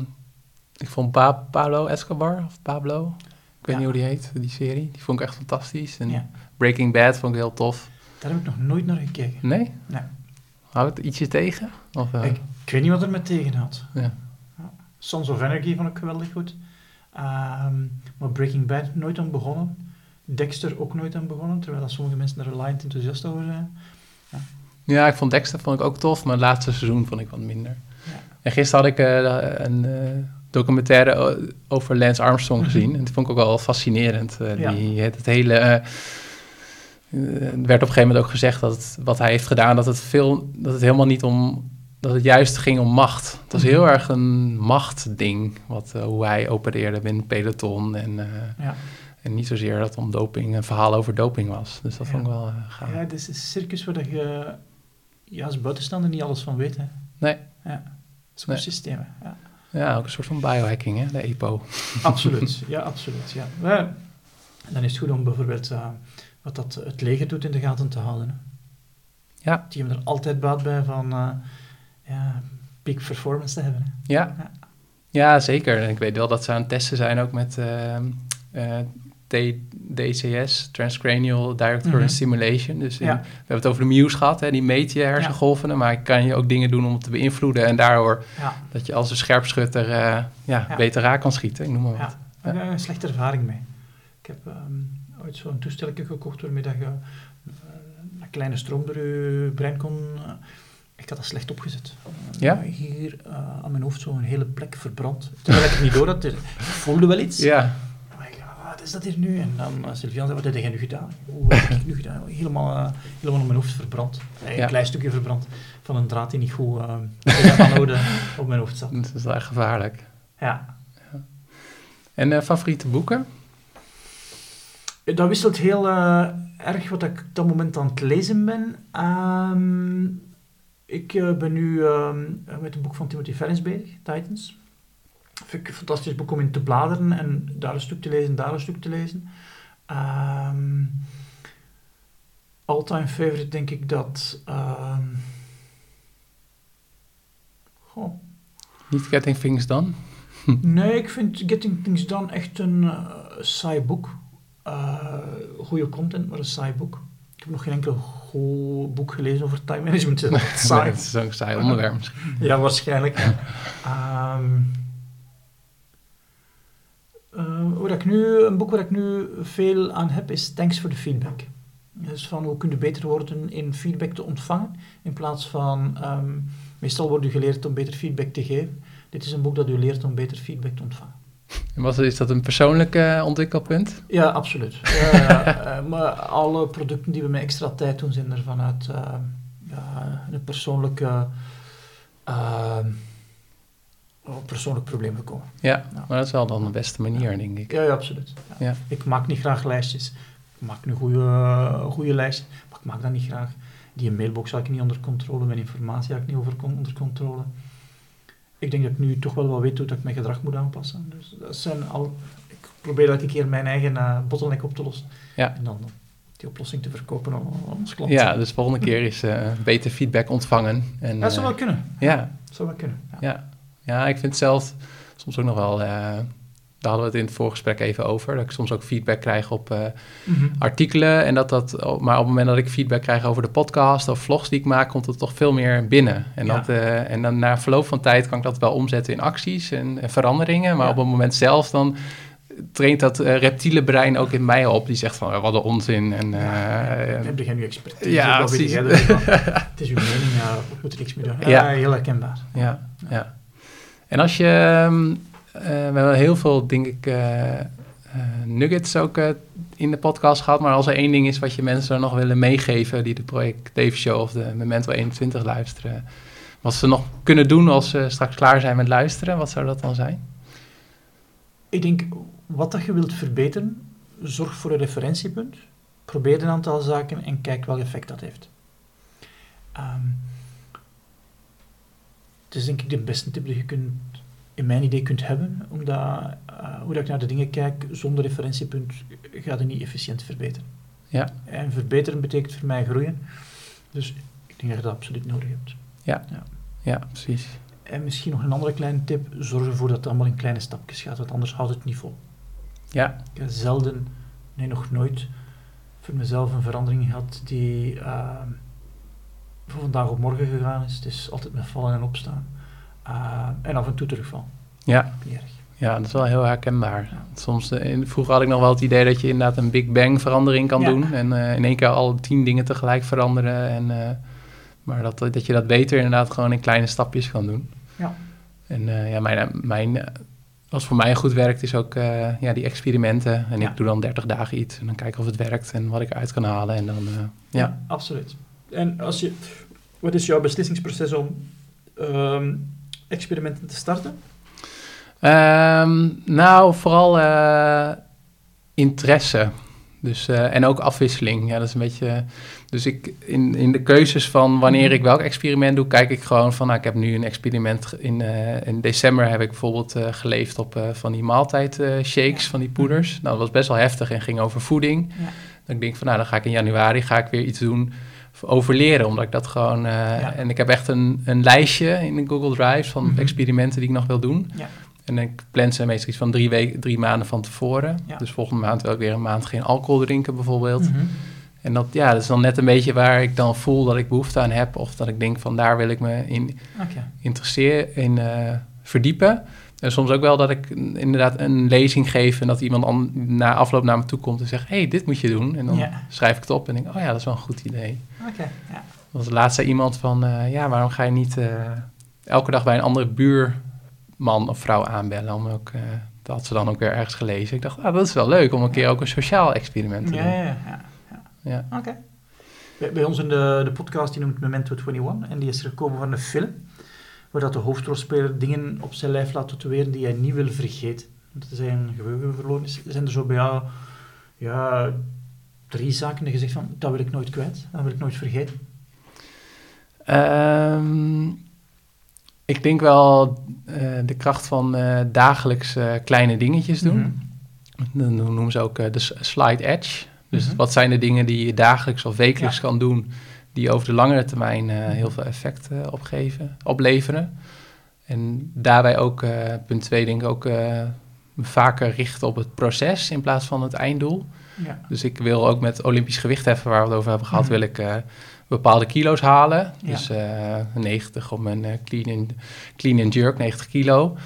Speaker 2: ik vond pa Pablo Escobar, of Pablo... Ik weet
Speaker 3: Ja.
Speaker 2: niet hoe die heet, die serie. Die vond ik echt fantastisch. En
Speaker 3: Ja.
Speaker 2: Breaking Bad vond ik heel tof.
Speaker 3: Daar heb ik nog nooit naar gekeken.
Speaker 2: Nee?
Speaker 3: Nee.
Speaker 2: Houdt het ietsje tegen? Of, eh,
Speaker 3: Ik, ik weet niet wat er me tegen had.
Speaker 2: Ja.
Speaker 3: Sons of Energy vond ik geweldig goed. Ehm, maar Breaking Bad nooit aan begonnen. Dexter ook nooit aan begonnen, terwijl sommige mensen er reliant enthousiast over zijn.
Speaker 2: Ja, ik vond Dexter vond ik ook tof, maar het laatste seizoen vond ik wat minder.
Speaker 3: Ja.
Speaker 2: En gisteren had ik eh, een eh, documentaire over Lance Armstrong
Speaker 3: Mhm.
Speaker 2: gezien. En dat vond ik ook wel fascinerend. Eh,
Speaker 3: Ja.
Speaker 2: die, het, het hele... eh, eh, er werd op een gegeven moment ook gezegd dat het, wat hij heeft gedaan, dat het, veel, dat het helemaal niet om... Dat het juist ging om macht. Het was
Speaker 3: Mhm.
Speaker 2: heel erg een machtding, wat, eh, hoe hij opereerde binnen peloton. En, eh,
Speaker 3: Ja.
Speaker 2: En niet zozeer dat het om doping, een verhaal over doping was. Dus dat
Speaker 3: Ja.
Speaker 2: vond ik wel eh, gaaf.
Speaker 3: ja, het is een circus waar je ja, als buitenstaander niet alles van weet. Hè.
Speaker 2: Nee.
Speaker 3: Ja. Zo'n
Speaker 2: Nee.
Speaker 3: hè. Ja.
Speaker 2: Ja, ook een soort van biohacking, hè, de EPO.
Speaker 3: Absoluut, ja, absoluut. Ja. Dan is het goed om bijvoorbeeld uh, wat dat het leger doet in de gaten te houden. Hè.
Speaker 2: Ja.
Speaker 3: Die hebben er altijd baat bij van uh, ja, peak performance te hebben. Hè.
Speaker 2: Ja.
Speaker 3: Ja.
Speaker 2: ja, zeker. En ik weet wel dat ze aan het testen zijn ook met uh, DCS, Transcranial Direct Current
Speaker 3: Mhm.
Speaker 2: Stimulation. Dus in,
Speaker 3: Ja.
Speaker 2: we hebben het over de Muse gehad, hè, die meet je hersengolven, maar kan je ook dingen doen om het te beïnvloeden en daardoor
Speaker 3: Ja.
Speaker 2: dat je als een scherpschutter uh, ja, beter raak kan schieten, ik noem maar wat.
Speaker 3: Ja, een slechte ervaring mee. Ik heb um, ooit zo'n toestelletje gekocht waarmee dat je uh, een kleine stroom door je brein kon... Uh, ik had dat slecht opgezet.
Speaker 2: Ja?
Speaker 3: Hier uh, aan mijn hoofd zo'n hele plek verbrand. Terwijl ik het niet door had, ik voelde wel iets.
Speaker 2: Ja.
Speaker 3: Maar ik dacht, wat is dat hier nu? En dan uh, Sylvian zei, wat heb jij nu gedaan? Hoe heb ik nu gedaan? Helemaal, uh, helemaal op mijn hoofd verbrand. Een
Speaker 2: Ja.
Speaker 3: klein stukje verbrand van een draad die niet goed uh, aanhouden op mijn hoofd zat.
Speaker 2: Dat is wel gevaarlijk.
Speaker 3: Ja.
Speaker 2: ja. En uh, favoriete boeken?
Speaker 3: Dat wisselt heel erg wat ik op dat moment aan het lezen ben. Um, ik ben nu uh, met een boek van Timothy Ferris bezig, Titans. Vind ik een fantastisch boek om in te bladeren en daar een stuk te lezen, daar een stuk te lezen. Um, all-time favorite denk ik dat... Um, goh,
Speaker 2: Niet Getting Things Done?
Speaker 3: Nee, ik vind Getting Things Done echt een uh, saai boek. Uh, goede content, maar een saai boek. Ik heb nog geen enkel goed boek gelezen over time management. Het is saai.
Speaker 2: het is zo'n saai onderwerp.
Speaker 3: Ja, waarschijnlijk. um, uh, waar ik nu, een boek waar ik nu veel aan heb is Thanks for the Feedback. Dus van hoe kun je beter worden in feedback te ontvangen, in plaats van, um, meestal wordt u geleerd om beter feedback te geven. Dit is een boek dat u leert om beter feedback te ontvangen.
Speaker 2: En was, is dat een persoonlijk uh, ontwikkelpunt?
Speaker 3: Ja, absoluut. ja, uh, maar alle producten die we met extra tijd doen, zijn er vanuit een persoonlijke, persoonlijk probleem gekomen.
Speaker 2: Ja, ja, maar dat is wel dan de beste manier, denk ik.
Speaker 3: Ja, ja absoluut. Ja. Ik maak niet graag lijstjes. Ik maak een goede, goede lijst, maar ik maak dat niet graag. Die mailbox had ik niet onder controle, mijn informatie had ik niet over, onder controle ik denk dat ik nu toch wel wat weet hoe dat ik mijn gedrag moet aanpassen. Dus dat zijn al, ik probeer elke keer mijn eigen uh, bottleneck op te lossen.
Speaker 2: Ja.
Speaker 3: En dan die oplossing te verkopen aan ons klant.
Speaker 2: Ja, dus de volgende keer is uh, beter feedback ontvangen. En,
Speaker 3: dat zou wel kunnen.
Speaker 2: Ja.
Speaker 3: Dat zou wel kunnen.
Speaker 2: Ja. Ja. Ik vind zelf soms ook nog wel uh, daar hadden we het in het voorgesprek even over. Dat ik soms ook feedback krijg op uh, mm -hmm. artikelen. En dat dat, maar op het moment dat ik feedback krijg over de podcast of vlogs die ik maak, komt het toch veel meer binnen. En, ja. dat, uh, en dan na verloop van tijd kan ik dat wel omzetten in acties en, en veranderingen. Maar ja. op het moment zelf dan traint dat uh, reptiele brein ook in mij op. Die zegt van, wat een onzin. En,
Speaker 3: ja, heb je nu expertise?
Speaker 2: Ja, precies.
Speaker 3: het is uw mening, ja, moet er niks mee doen. Ja, ja. heel herkenbaar.
Speaker 2: Ja, ja. En als je... Uh, we hebben heel veel, denk ik, uh, nuggets ook in de podcast gehad. Maar als er één ding is wat je mensen nog willen meegeven... die de Project Dave Show of de Memento 21 luisteren... wat ze nog kunnen doen als ze straks klaar zijn met luisteren... wat zou dat dan zijn?
Speaker 3: Ik denk, wat dat je wilt verbeteren... zorg voor een referentiepunt. Probeer een aantal zaken en kijk welk effect dat heeft. Um, het is denk ik de beste tip die je kunt in mijn idee kunt hebben, omdat uh, hoe dat ik naar de dingen kijk, zonder referentiepunt gaat het niet efficiënt verbeteren.
Speaker 2: Ja.
Speaker 3: En verbeteren betekent voor mij groeien. Dus ik denk dat je dat absoluut nodig hebt.
Speaker 2: Ja, ja. ja precies.
Speaker 3: En misschien nog een andere kleine tip, zorg ervoor dat het allemaal in kleine stapjes gaat, want anders houdt het niet vol.
Speaker 2: Ja.
Speaker 3: Ik heb zelden, nee nog nooit, voor mezelf een verandering gehad die uh, van vandaag op morgen gegaan is. Het is altijd met vallen en opstaan. Uh, en af en toe terugval.
Speaker 2: Ja.
Speaker 3: Niet erg.
Speaker 2: Ja, dat is wel heel herkenbaar. Ja. Soms, uh, vroeger had ik nog wel het idee dat je inderdaad een Big Bang verandering kan ja. doen. En uh, in één keer al tien dingen tegelijk veranderen. En, maar dat, dat je dat beter inderdaad gewoon in kleine stapjes kan doen.
Speaker 3: Ja.
Speaker 2: En ja, mijn, mijn, wat voor mij goed werkt is ook ja, die experimenten. En
Speaker 3: Ja.
Speaker 2: ik doe dan 30 dagen iets en dan kijk of het werkt en wat ik eruit kan halen. En dan, ja.
Speaker 3: absoluut. En als je, wat is jouw beslissingsproces om um, experimenten te starten?
Speaker 2: Um, nou, vooral uh, interesse. Dus, uh, en ook afwisseling. Ja, dat is een beetje. Dus ik, in, in de keuzes van wanneer ik welk experiment doe, kijk ik gewoon van. Nou, ik heb nu een experiment. In, uh, in december heb ik bijvoorbeeld geleefd op van die maaltijdshakes, ja. van die poeders. Nou, dat was best wel heftig en ging over voeding.
Speaker 3: Ja.
Speaker 2: Dan denk ik van, nou, dan ga ik in januari ga ik weer iets doen over leren, omdat ik dat gewoon... Uh, ja. En ik heb echt een, een lijstje in de Google Drive van mm -hmm. experimenten die ik nog wil doen.
Speaker 3: Ja.
Speaker 2: En ik plan ze meestal iets van drie, weken, drie maanden van tevoren.
Speaker 3: Ja.
Speaker 2: Dus volgende maand wil ik weer een maand geen alcohol drinken bijvoorbeeld.
Speaker 3: Mm -hmm.
Speaker 2: En dat, ja, dat is dan net een beetje waar ik dan voel dat ik behoefte aan heb. Of dat ik denk van daar wil ik me in
Speaker 3: okay.
Speaker 2: interesseren, in uh, verdiepen. En soms ook wel dat ik inderdaad een lezing geef en dat iemand an, na afloop naar me toe komt en zegt: hey, dit moet je doen. En dan
Speaker 3: ja.
Speaker 2: schrijf ik het op en denk: oh ja, dat is wel een goed idee.
Speaker 3: Oké. Ja.
Speaker 2: Was laatst zei iemand van: uh, ja, waarom ga je niet uh, elke dag bij een andere buurman of vrouw aanbellen? Om ook, uh, dat had ze dan ook weer ergens gelezen. Ik dacht: ah, dat is wel leuk om een keer ook een sociaal experiment te
Speaker 3: ja,
Speaker 2: doen.
Speaker 3: Ja, ja, ja.
Speaker 2: ja.
Speaker 3: Oké. Okay. Bij, bij ons in de, de podcast, die noemt Memento 21 en die is er gekomen van een film waar dat de hoofdrolspeler dingen op zijn lijf laat tatoeëren die hij niet wil vergeten. Dat zijn geheugen verloren is. Zijn er zo bij jou ja, drie zaken die je zegt van, dat wil ik nooit kwijt, dat wil ik nooit vergeten?
Speaker 2: Um, ik denk wel uh, de kracht van uh, dagelijks uh, kleine dingetjes doen.
Speaker 3: Mhm.
Speaker 2: Dan noemen ze ook de slide edge. Dus mm-hmm. wat zijn de dingen die je dagelijks of wekelijks ja. kan doen die over de langere termijn heel veel effect opgeven, opleveren. En daarbij ook, eh, punt twee, denk ik ook eh, vaker richten op het proces in plaats van het einddoel.
Speaker 3: Ja.
Speaker 2: Dus ik wil ook met Olympisch gewichtheffen, waar we het over hebben gehad,
Speaker 3: Mhm.
Speaker 2: wil ik eh, bepaalde kilo's halen.
Speaker 3: Ja.
Speaker 2: Dus eh 90 op mijn eh, clean, and, clean and jerk, 90 kilo.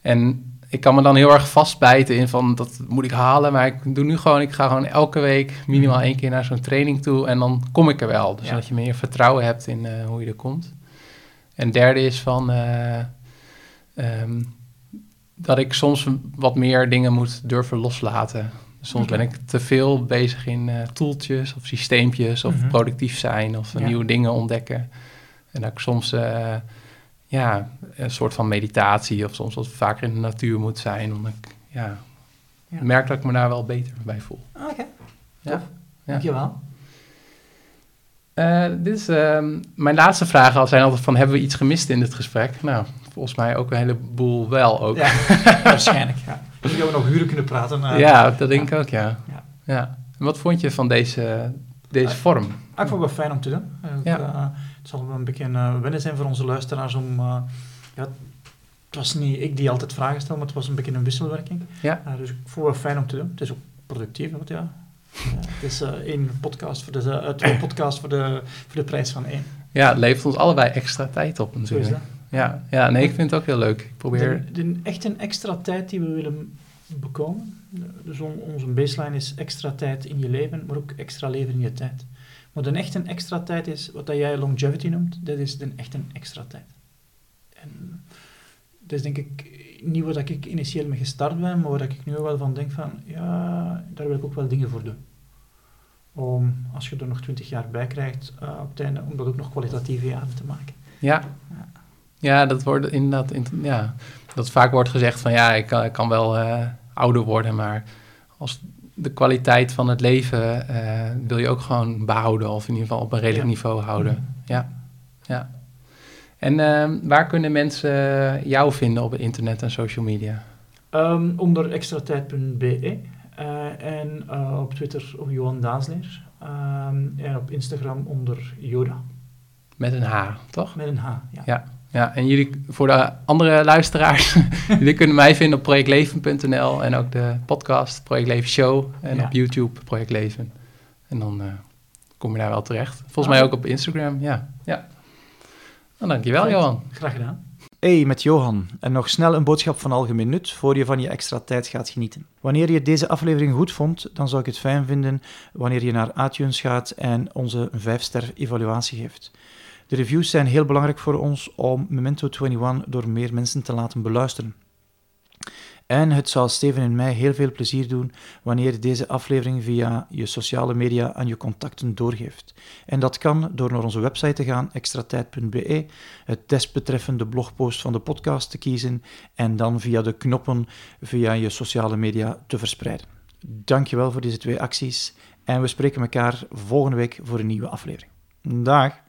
Speaker 2: En ik kan me dan heel erg vastbijten in van, dat moet ik halen. Maar ik doe nu gewoon, ik ga gewoon elke week minimaal één keer naar zo'n training toe. En dan kom ik er wel. Dus
Speaker 3: Ja.
Speaker 2: dat je meer vertrouwen hebt in eh, hoe je er komt. En derde is van... eh, ehm, dat ik soms wat meer dingen moet durven loslaten. Soms ben ik te veel bezig in eh toeltjes of systeempjes of
Speaker 3: Mhm.
Speaker 2: productief zijn of
Speaker 3: Ja.
Speaker 2: nieuwe dingen ontdekken. En dat ik soms eh, ja, een soort van meditatie of soms wat vaker in de natuur moet zijn. Omdat ik ja,
Speaker 3: Ja.
Speaker 2: merk dat ik me daar wel beter bij voel.
Speaker 3: Oké,
Speaker 2: Ja.
Speaker 3: tof. Dankjewel.
Speaker 2: Eh, dit is, ehm, mijn laatste vragen zijn altijd van, hebben we iets gemist in dit gesprek? Nou, volgens mij ook een heleboel wel ook.
Speaker 3: Ja, waarschijnlijk. Ja. Denk dat we nog uren kunnen praten. eh.
Speaker 2: Ja, dat denk ik ook, ja.
Speaker 3: Ja.
Speaker 2: wat vond je van deze, deze
Speaker 3: Eh,
Speaker 2: vorm?
Speaker 3: Ah, ik vond het wel fijn om te doen. Eh,
Speaker 2: Ja.
Speaker 3: eh, het zal wel een beetje wennen zijn voor onze luisteraars om... ja, het was niet ik die altijd vragen stel, maar het was een beetje een wisselwerking.
Speaker 2: Ja.
Speaker 3: Dus ik vond het wel fijn om te doen. Het is ook productief, want ja... het is één podcast voor de, twee podcasts voor de, voor de prijs van één.
Speaker 2: Ja, het levert ons allebei extra tijd op natuurlijk.
Speaker 3: Dat.
Speaker 2: Ja, ja, nee, ik vind het ook heel leuk. Ik probeer...
Speaker 3: De, de, echt een extra tijd die we willen bekomen. Dus on- onze baseline is extra tijd in je leven, maar ook extra leven in je tijd. Maar de echt een extra tijd is, wat dat jij longevity noemt, dat is de echt een extra tijd. En dat is denk ik niet wat ik initieel mee gestart ben, maar waar ik nu wel van denk van, ja, daar wil ik ook wel dingen voor doen. Om, als je er nog twintig jaar bij krijgt, eh, op het einde, om dat ook nog kwalitatieve jaren te maken.
Speaker 2: Ja. Ja, dat wordt inderdaad... in- ja, dat vaak wordt gezegd van ja, ik kan, ik kan wel eh, ouder worden, maar als de kwaliteit van het leven eh, wil je ook gewoon behouden of in ieder geval op een redelijk
Speaker 3: Ja.
Speaker 2: niveau houden. Ja, ja. En ehm, waar kunnen mensen jou vinden op het internet en social media?
Speaker 3: Ehm, onder extratijd.be eh, en eh, op Twitter op Johan Daasleer Ehm, en op Instagram onder Yoda
Speaker 2: Met een H, toch?
Speaker 3: met een H. Ja.
Speaker 2: Ja. Ja, en jullie, voor de andere luisteraars, jullie kunnen mij vinden op projectleven.nl en ook de podcast Project Leven Show en
Speaker 3: Ja.
Speaker 2: op YouTube Project Leven. En dan eh, kom je daar wel terecht. Volgens
Speaker 3: Ah.
Speaker 2: mij ook op Instagram, ja. ja. Nou, dankjewel
Speaker 3: Perfect.
Speaker 2: Johan.
Speaker 3: Graag gedaan.
Speaker 4: Hey, met Johan. En nog snel een boodschap van algemeen nut voor je van je extra tijd gaat genieten. Wanneer je deze aflevering goed vond, dan zou ik het fijn vinden wanneer je naar iTunes gaat en onze 5-ster evaluatie geeft. De reviews zijn heel belangrijk voor ons om Memento 21 door meer mensen te laten beluisteren. En het zal Steven en mij heel veel plezier doen wanneer je deze aflevering via je sociale media aan je contacten doorgeeft. En dat kan door naar onze website te gaan, extratijd.be, het desbetreffende blogpost van de podcast te kiezen en dan via de knoppen via je sociale media te verspreiden. Dankjewel voor deze twee acties en we spreken elkaar volgende week voor een nieuwe aflevering. Dag!